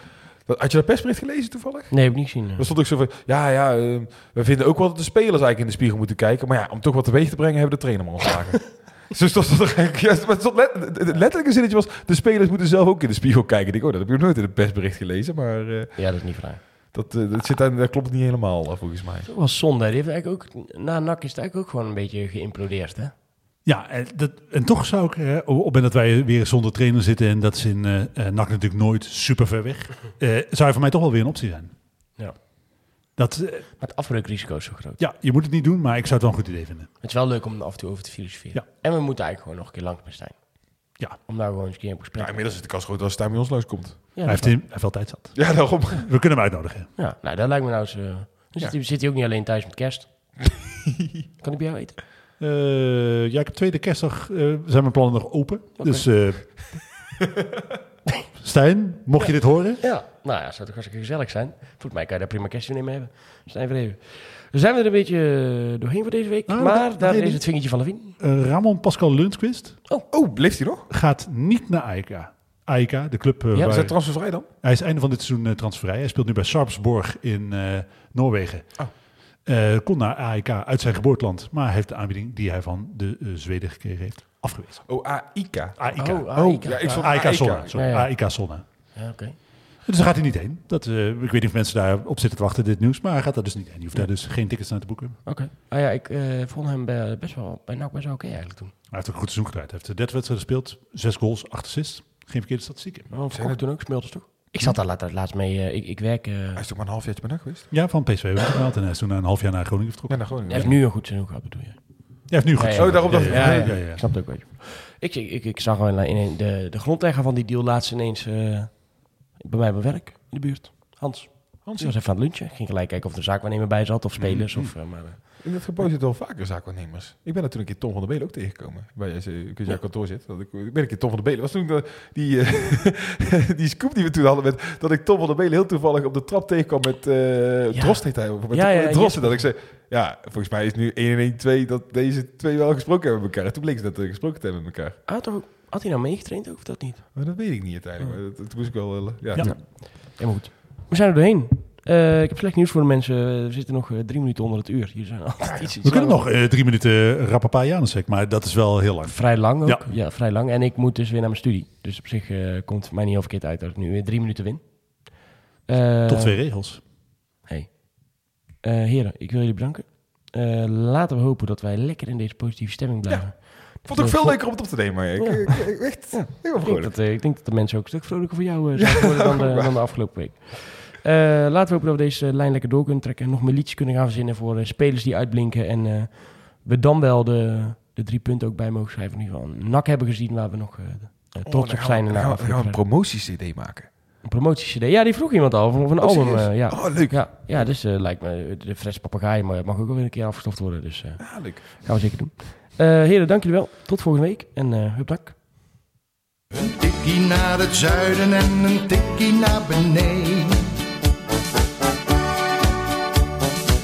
Dat- Had je dat persbericht gelezen toevallig? nee, heb ik niet gezien. Er stond ook zo van, ja, ja, eh, we vinden ook wel dat de spelers eigenlijk in de spiegel moeten kijken. Maar ja, om toch wat teweeg te brengen, hebben de trainer maar ontslagen. Dus stond er eigenlijk, ja, maar het stond let, het letterlijke zinnetje was, de spelers moeten zelf ook in de spiegel kijken. Ik denk, oh, dat heb ik nog nooit in het persbericht gelezen, maar eh, Ja, dat is niet vrij. dat, eh, dat, zit dat klopt niet helemaal, eh, volgens mij. Dat was zonde. Die heeft eigenlijk ook, na NAC is het eigenlijk ook gewoon een beetje geïmplodeerd, hè? Ja, en, dat, en toch zou ik, eh, op op het moment dat wij weer zonder trainer zitten, en dat is in eh eh, NAC natuurlijk nooit super ver weg, eh, zou hij voor mij toch wel weer een optie zijn. Ja. Dat, eh, Maar het afbreukrisico is zo groot. ja, je moet het niet doen, maar ik zou het wel een goed idee vinden. Het is wel leuk om er af en toe over te filosoferen. Ja. En we moeten eigenlijk gewoon nog een keer langs met Stijn. Ja. Om daar gewoon eens een keer een gesprek Ja, inmiddels is de kans groot als Stijn bij ons langskomt. Ja, hij, heeft, hij heeft wel tijd zat. Ja, daarom. We kunnen hem uitnodigen. ja, nou, dat lijkt me nou eens... eh, dan Ja. zit, hij, zit hij ook niet alleen thuis met kerst. kan hij bij jou eten? Eh, ja, ik heb tweede kerstdag eh, zijn mijn plannen nog open. Dus eh, Stijn, mocht je dit horen? Ja. Nou ja, zou toch hartstikke gezellig zijn. Volgens mij kan je daar prima kerstje mee hebben. Stijn Verheven. We zijn we er een beetje doorheen voor deze week. Nou, maar daar is het vingertje van Levin. Ramon Pascal Lundqvist Oh, leeft hij nog? gaat niet naar AEK. AEK, de club Ja, waar... Is hij transfervrij dan? Hij is einde van dit seizoen transfervrij. Hij speelt nu bij Sarpsborg in eh, Noorwegen. Oh. Eh, kon naar AEK uit zijn geboorteland, maar heeft de aanbieding die hij van de eh, Zweden gekregen heeft afgewezen. Oh, AIK. AEK. Oh, AEK. ja, ik AEK. Sonne. Sorry, Ja. AEK Sonne. Ja, oké. Dus daar gaat hij niet heen. Dat, eh, ik weet niet of mensen daar op zitten te wachten, dit nieuws. Maar hij gaat daar dus niet heen. Je hoeft daar dus geen tickets naar te boeken. Oké. Ah ja, ik eh, vond hem bij, best wel, bij NAC best wel oké eigenlijk toen. Hij heeft ook een goed seizoen gedraaid. Hij heeft 30 wedstrijden gespeeld, 6 goals, 8 assists. Geen verkeerde statistieken. Oh, verkocht toen ook, speelde toch? Ik zat daar laat, laatst mee, eh, ik, ik werk... eh, Hij is toch maar een halfjaartje bij NAC geweest? Ja, van PSV heeft hij gehaald. En hij is toen een half jaar naar Groningen vertrokken. Ja, naar Groningen. hij heeft nu een goed seizoen gehad, bedoel je? Hij heeft nu goed. Ja, ja. Oh, daarom dacht ik. Ja, ja, ja, ja, ja. Ik snap het ook, weet je. Ik, ik, ik, ik zag wel in, de, de grondlegger van die deal laatst ineens eh, bij mij op mijn werk in de buurt. Hans. Hans was even aan het lunchen. Ging gelijk kijken of er zaakwaarnemer bij zat of spelers. Of, eh, maar, eh, In het gebouw zitten wel vaker zaakwaarnemers. Ik ben toen een keer Tom van der Belen ook tegengekomen. Bij je, kun je jouw kantoor zit. Dat ik, ik ben een keer Tom van der Belen. was toen de, die, eh, die scoop die we toen hadden met dat ik Tom van der Belen heel toevallig op de trap tegenkwam met eh Ja. Drost heet hij. Of met Ja, ja, Drost. Dat ik zei, ja, volgens mij is nu 1 en 1 2 dat deze twee wel gesproken hebben met elkaar. En toen bleek ze dat eh, gesproken hebben met elkaar. had, toch had hij nou meegetraind of dat niet? Maar dat weet ik niet uiteindelijk. Maar dat, dat moest ik wel... eh, ja, Ja. Helemaal goed. We zijn er doorheen. Eh, ik heb slecht nieuws voor de mensen. We zitten nog eh, drie minuten onder het uur. Hier zijn altijd iets, iets We kunnen langer. nog eh, drie minuten Rappapa Janusek, maar dat is wel heel lang. Vrij lang ook. Ja. Ja. vrij lang. En ik moet dus weer naar mijn studie. Dus op zich eh, komt het mij niet heel verkeerd uit dat ik nu weer drie minuten win. Eh, Tot twee regels. Hey. Eh, heren, ik wil jullie bedanken. Eh, laten we hopen dat wij lekker in deze positieve stemming blijven. Ik vond het ook veel Vol- leuker om het op te nemen. Maar ik, Ja. ik, ik- echt heel Ik denk, dat, ik denk dat de mensen ook een stuk vrolijker voor jou zijn geworden dan, de, dan de afgelopen week. Eh, laten we hopen dat we deze lijn lekker door kunnen trekken. Nog meer liedjes kunnen gaan verzinnen voor eh, spelers die uitblinken. En eh, we dan wel de, de drie punten ook bij mogen schrijven. In ieder geval een nak hebben gezien waar we nog Oh, trots op zijn. we- en gaan we- dan gaan we een promotie-cd maken. een promotie-cd. Ja, die vroeg iemand al. Of een Oh, album. eh, ja. Oh, leuk. Ja, ja, dus eh, lijkt me de Fres Papagaai maar mag ook wel weer een keer afgestoft worden. Dus eh, Ja, leuk. gaan we zeker doen. Eh heren, dank jullie wel. Tot volgende week. En eh hup dak. Een tikkie naar het zuiden en een tikkie naar beneden.